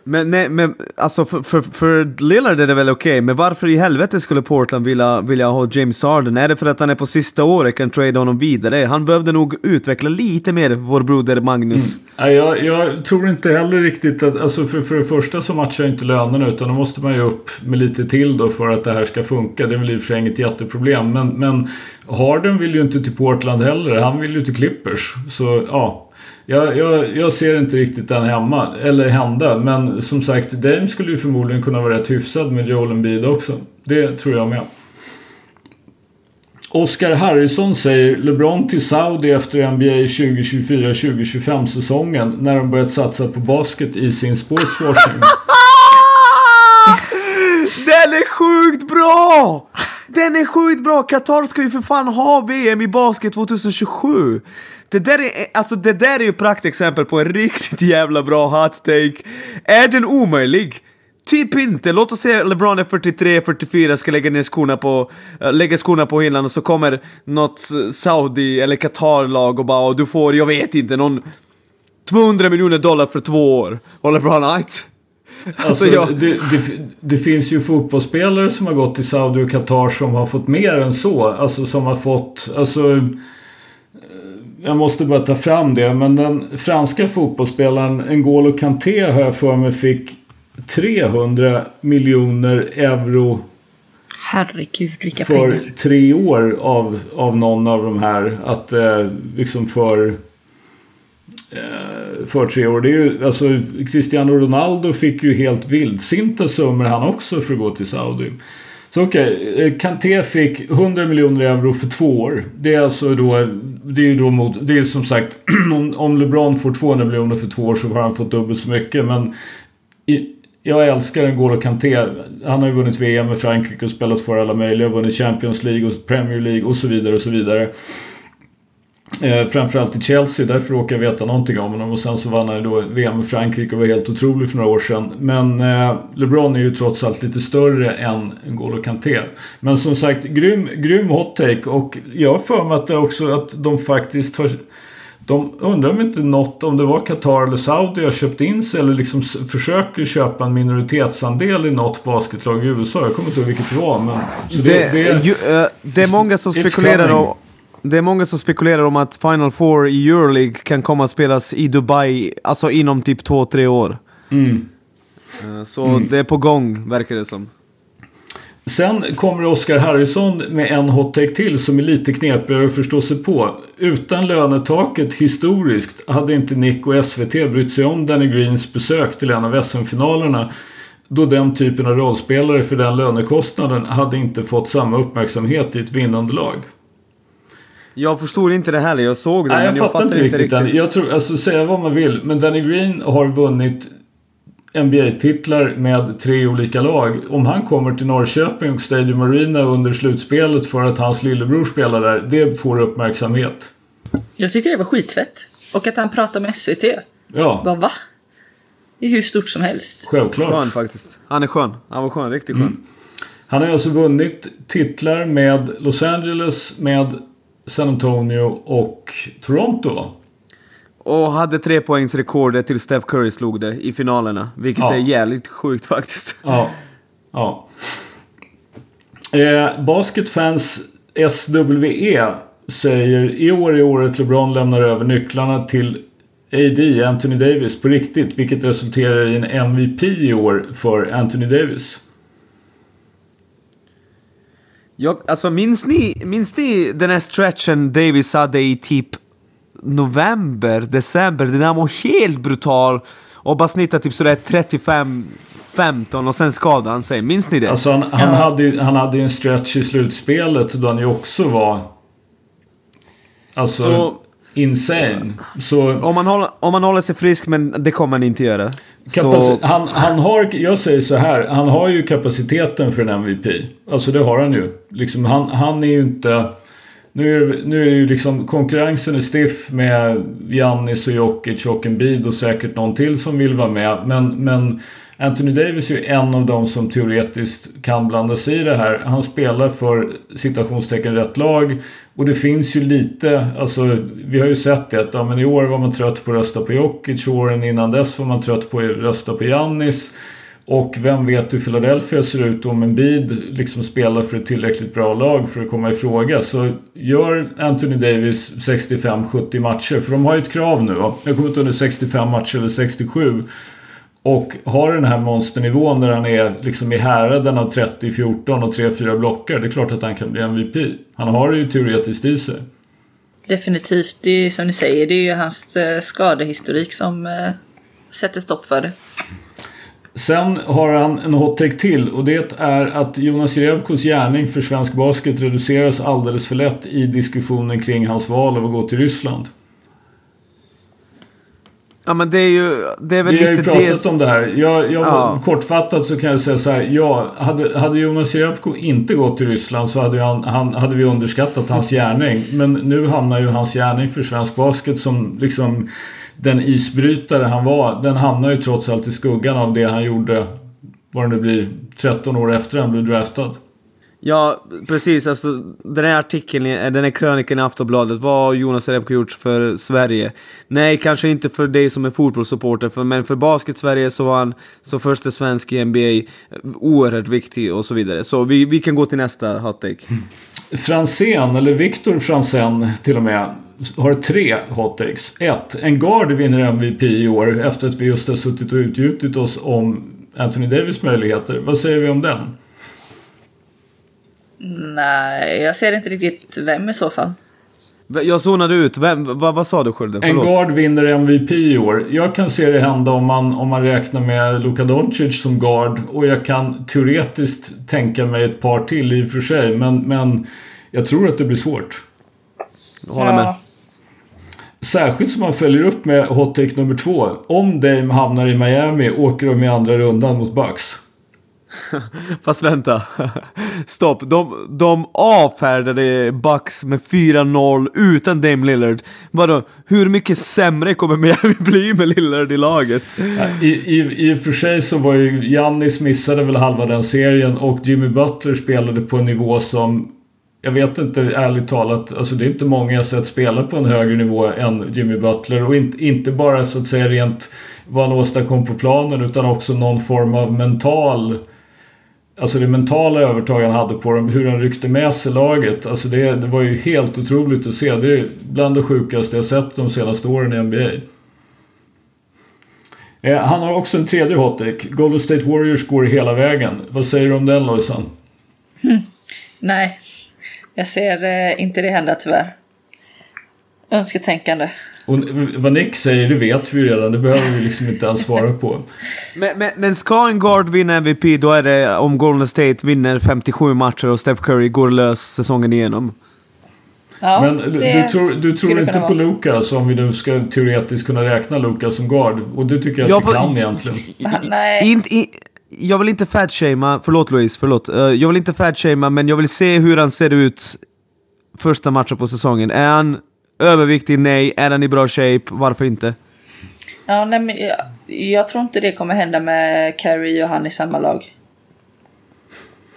Men, nej, men alltså för, för, för Lillard är det väl okej, okay, men varför i helvete skulle Portland vilja, vilja ha James Harden? Är det för att han är på sista året, kan trade honom vidare? Han behövde nog utveckla lite mer, vår broder Magnus. Mm. Jag, jag tror inte heller riktigt att, alltså för, för det första så matchar inte lönerna utan då måste man ju upp med lite till då för att det här ska funka. Det är väl i och för sig inget jätteproblem, men, men Harden vill ju inte till Portland heller, han vill ju till Clippers. Så ja, jag, jag, jag, ser inte riktigt den hemma, eller hända. Men som sagt, Dame skulle ju förmodligen kunna vara rätt hyfsad med Joel Embiid också. Det tror jag med. Oscar Harrison säger LeBron till Saudi efter NBA 2024-2025 säsongen när de börjat satsa på basket i sin sportswashing. (laughs) Den är sjukt bra! Den är sjukt bra! Qatar ska ju för fan ha VM i basket 2027! Det där är, alltså det där är ju praktexempel på en riktigt jävla bra hot take. Är den omöjlig? Typ inte. Låt oss säga LeBron är 43-44, ska lägga ner skorna på, äh, lägga skorna på hyllan och så kommer något Saudi eller Qatar-lag och bara du får, jag vet inte, någon 200 miljoner dollar för två år. Och LeBron, right? Alltså, alltså jag... det, det, det, finns ju fotbollsspelare som har gått till Saudi och Qatar som har fått mer än så. Alltså som har fått, alltså jag måste bara ta fram det, men den franska fotbollsspelaren N'Golo Kanté har jag för mig fick 300 miljoner euro Herregud, vilka för pengar. tre år av, av någon av de här. Att eh, liksom för eh, för tre år. Det är ju, alltså, Cristiano Ronaldo fick ju helt vildsinta summor han också för att gå till Saudi. Så okej, okay. Kanté fick 100 miljoner euro för två år. Det är alltså då, det är ju då mot, det är som sagt, (clears throat) om LeBron får 200 miljoner för två år så har han fått dubbelt så mycket. Men i, jag älskar N'Golo Kanté. Han har ju vunnit VM med Frankrike och spelat för alla möjliga. Vunnit Champions League och Premier League och så vidare och så vidare. Eh, framförallt i Chelsea, därför råkar jag veta någonting om honom. Och sen så vann han då VM i Frankrike och var helt otrolig för några år sedan. Men eh, LeBron är ju trots allt lite större än N'Golo Kanté. Men som sagt, grym, grym hot take. Och jag har för mig att, det också, att de faktiskt har... De undrar om inte något, om det var Qatar eller Saudi har köpt in sig eller liksom försöker köpa en minoritetsandel i något basketlag i USA. Jag kommer inte ihåg vilket det var. Men, så det, det, det, ju, uh, det är många som spekulerar om det är många som spekulerar om att Final Four i Euroleague kan komma att spelas i Dubai, alltså inom typ två tre år. Mm. Eh, så mm. det är på gång, verkar det som. Sen kommer Oscar Harrison med en hot take till som är lite knepigare att förstå sig på. Utan lönetaket historiskt hade inte Nick och SVT brytt sig om Danny Greens besök till en av SM-finalerna. Då den typen av rollspelare för den lönekostnaden hade inte fått samma uppmärksamhet i ett vinnande lag. Jag förstod inte det heller, jag såg det Nej, jag men jag fattar inte riktigt. riktigt. Jag tror, alltså säga vad man vill, men Danny Green har vunnit NBA-titlar med tre olika lag. Om han kommer till Norrköping och Stadium Arena under slutspelet för att hans lillebror spelar där, det får uppmärksamhet. Jag tyckte det var skitfett. Och att han pratar med SVT. Ja. Bara va? Det är hur stort som helst. Självklart. Skön faktiskt. Han är skön. Han var skön, riktigt skön. Mm. Han har alltså vunnit titlar med Los Angeles, med San Antonio och Toronto. Och hade tre poängs rekordet till Steph Curry slog det i finalerna. Vilket ja. är jävligt sjukt faktiskt. Ja. ja. Eh, basketfans SWE säger i år är året LeBron lämnar över nycklarna till AD, Anthony Davis, på riktigt. Vilket resulterar i en MVP i år för Anthony Davis. Jag, alltså minns ni, minns ni den här stretchen Davis hade i typ november, december? Den där var helt brutal och bara snittade typ sådär 35 15 och sen skadade han sig. Minns ni det? Alltså han, han, ja. hade, ju, han hade ju en stretch i slutspelet då han ju också var... Alltså... Så, insane. Så, så, om, man håller, om man håller sig frisk, men det kommer han inte göra. Så... Han, han har, jag säger så här, han har ju kapaciteten för en MVP. Alltså det har han ju. Liksom, han, han är ju inte... Nu är, det, nu är det ju liksom konkurrensen är stiff med Giannis och Jokic och Embiid och säkert någon till som vill vara med. Men, men Anthony Davis är ju en av dem som teoretiskt kan blanda sig i det här. Han spelar för citationstecken rätt lag. Och det finns ju lite, alltså vi har ju sett det att ja, men i år var man trött på att rösta på Jokic, åren innan dess var man trött på att rösta på Giannis. Och vem vet hur Philadelphia ser ut om en bid liksom spelar för ett tillräckligt bra lag för att komma i fråga. Så gör Anthony Davis 65-70 matcher, för de har ju ett krav nu. Jag kommer inte under 65 matcher eller 67. Och har den här monsternivån när han är liksom i häraden av 30-14 och 3-4 blockar. Det är klart att han kan bli MVP. Han har det ju teoretiskt i sig. Definitivt. Det är som ni säger, det är ju hans eh, skadehistorik som eh, sätter stopp för det. Sen har han en hot take till och det är att Jonas Jerebkos gärning för svensk basket reduceras alldeles för lätt i diskussionen kring hans val av att gå till Ryssland. Ja men det är ju, det är väl Vi lite har ju pratat det... om det här. Jag, jag ja. Kortfattat så kan jag säga så här. Ja, hade, hade Jonas Jerebko inte gått till Ryssland så hade, han, han, hade vi underskattat hans gärning. Men nu hamnar ju hans gärning för svensk basket som liksom den isbrytare han var. Den hamnar ju trots allt i skuggan av det han gjorde, vad det nu blir, 13 år efter han blev draftad. Ja, precis. Alltså, den här artikeln, eh, den här krönikan i Aftonbladet, vad har Jonas Repko gjort för Sverige? Nej, kanske inte för dig som är fotbollssupporter, men för Basket-Sverige så var han som första svensk i NBA eh, oerhört viktig och så vidare. Så vi, vi kan gå till nästa hot take. Mm. Franzén, eller Viktor Franzén till och med, har tre hot takes. Ett, en guard vinner MVP i år efter att vi just har suttit och utgjutit oss om Anthony Davis möjligheter. Vad säger vi om den? Nej, jag ser inte riktigt vem i så fall. Jag zonade ut. Vem, vad, vad sa du Skölden? En guard vinner MVP i år. Jag kan se det hända om man, om man räknar med Luka Doncic som guard. Och jag kan teoretiskt tänka mig ett par till i och för sig. Men, men jag tror att det blir svårt. Jag håller med. Särskilt som man följer upp med hot take nummer två. Om Dame hamnar i Miami åker de i andra rundan mot Bucks. (laughs) Fast vänta. Stopp. De, de avfärdade Bucks med 4-0 utan Dame Lillard. Vadå, hur mycket sämre kommer Miami (laughs) bli med Lillard i laget? I, i, I och för sig så var ju Giannis missade väl halva den serien och Jimmy Butler spelade på en nivå som jag vet inte ärligt talat, alltså det är inte många jag sett spela på en högre nivå än Jimmy Butler och inte, inte bara så att säga rent vad han åstadkom på planen utan också någon form av mental Alltså det mentala övertag han hade på dem, hur han ryckte med sig laget. Alltså det, det var ju helt otroligt att se. Det är bland det sjukaste jag sett de senaste åren i NBA. Eh, han har också en tredje hot-take. Golden State Warriors går hela vägen. Vad säger du om den Lojsan? Mm. Nej, jag ser eh, inte det hända tyvärr. Önsketänkande. Och vad Nick säger, det vet vi ju redan. Det behöver vi liksom inte ens svara på. Men, men, men ska en guard vinna MVP, då är det om Golden State vinner 57 matcher och Steph Curry går lös säsongen igenom. Ja, men du, du tror, du tror inte på Lukas om vi nu ska teoretiskt kunna räkna Lukas som guard. Och det tycker jag att ja, vi kan egentligen. (laughs) Nej. Inte, in, jag vill inte fatshamea, förlåt Louise, förlåt. Uh, jag vill inte fatshamea, men jag vill se hur han ser ut första matchen på säsongen. Är han överviktig? Nej. Är han i bra shape? Varför inte? Ja, nej, men jag, jag tror inte det kommer hända med Carrie och han i samma lag.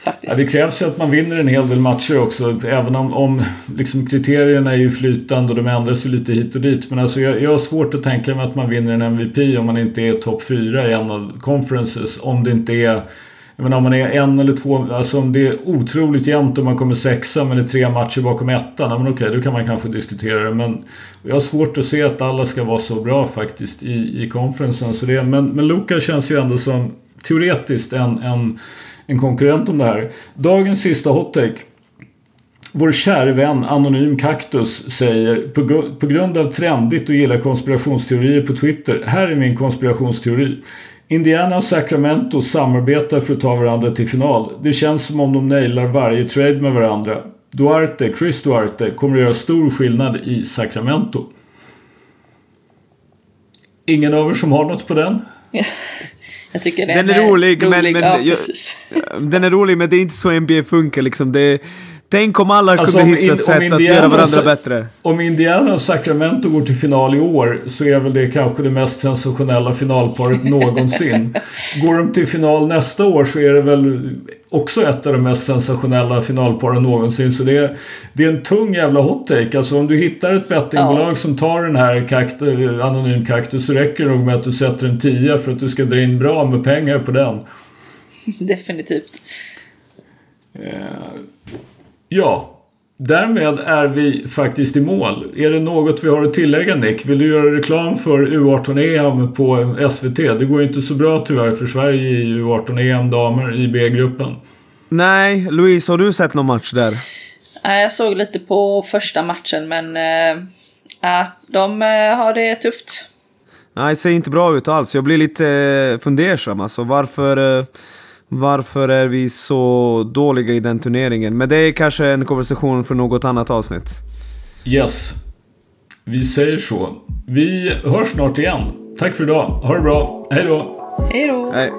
Ja, det krävs ju att man vinner en hel del matcher också. Även om, om liksom kriterierna är ju flytande och de ändras ju lite hit och dit. Men alltså jag, jag har svårt att tänka mig att man vinner en MVP om man inte är topp 4 i en av conferences. Om det inte är jag menar, om man är en eller två, alltså om det är otroligt jämnt och man kommer sexa men det är tre matcher bakom ettan, ja, men okej, då kan man kanske diskutera det. Men jag har svårt att se att alla ska vara så bra faktiskt i, i konferensen. Så det, men, men Luka känns ju ändå som teoretiskt en, en, en konkurrent om det här. Dagens sista hottake. Vår kära vän Anonym Kaktus säger på, på grund av trendigt och gilla konspirationsteorier på Twitter. Här är min konspirationsteori. Indiana och Sacramento samarbetar för att ta varandra till final. Det känns som om de nailar varje trade med varandra. Duarte, Chris Duarte, kommer att göra stor skillnad i Sacramento. Ingen av er som har något på den? Jag tycker det den är, rolig, rolig, men, men ja, jag, den är rolig men det är inte så NBA funkar liksom. Det, Tänk om alla alltså kunde hitta in, sätt att göra varandra bättre. Om Indiana och Sacramento går till final i år så är väl det kanske det mest sensationella finalparet (laughs) någonsin. Går de till final nästa år så är det väl också ett av de mest sensationella finalparen någonsin. Så det är, det är en tung jävla hot-take. Alltså om du hittar ett bettingbolag ja. som tar den här kakt, anonym kaktus så räcker det nog med att du sätter en tia för att du ska dra in bra med pengar på den. (laughs) Definitivt. Eh, Ja, därmed är vi faktiskt i mål. Är det något vi har att tillägga Nick? Vill du göra reklam för U18-EM på SVT? Det går inte så bra tyvärr för Sverige i U18-EM damer i B-gruppen. Nej, Louise, har du sett någon match där? Jag såg lite på första matchen men äh, de äh, har det tufft. Nej, det ser inte bra ut alls. Jag blir lite äh, fundersam alltså. Varför... Varför är vi så dåliga i den turneringen? Men det är kanske en konversation för något annat avsnitt. Yes. Vi säger så. Vi hörs snart igen. Tack för idag. Ha det bra. Hej då. Hej då. Hej.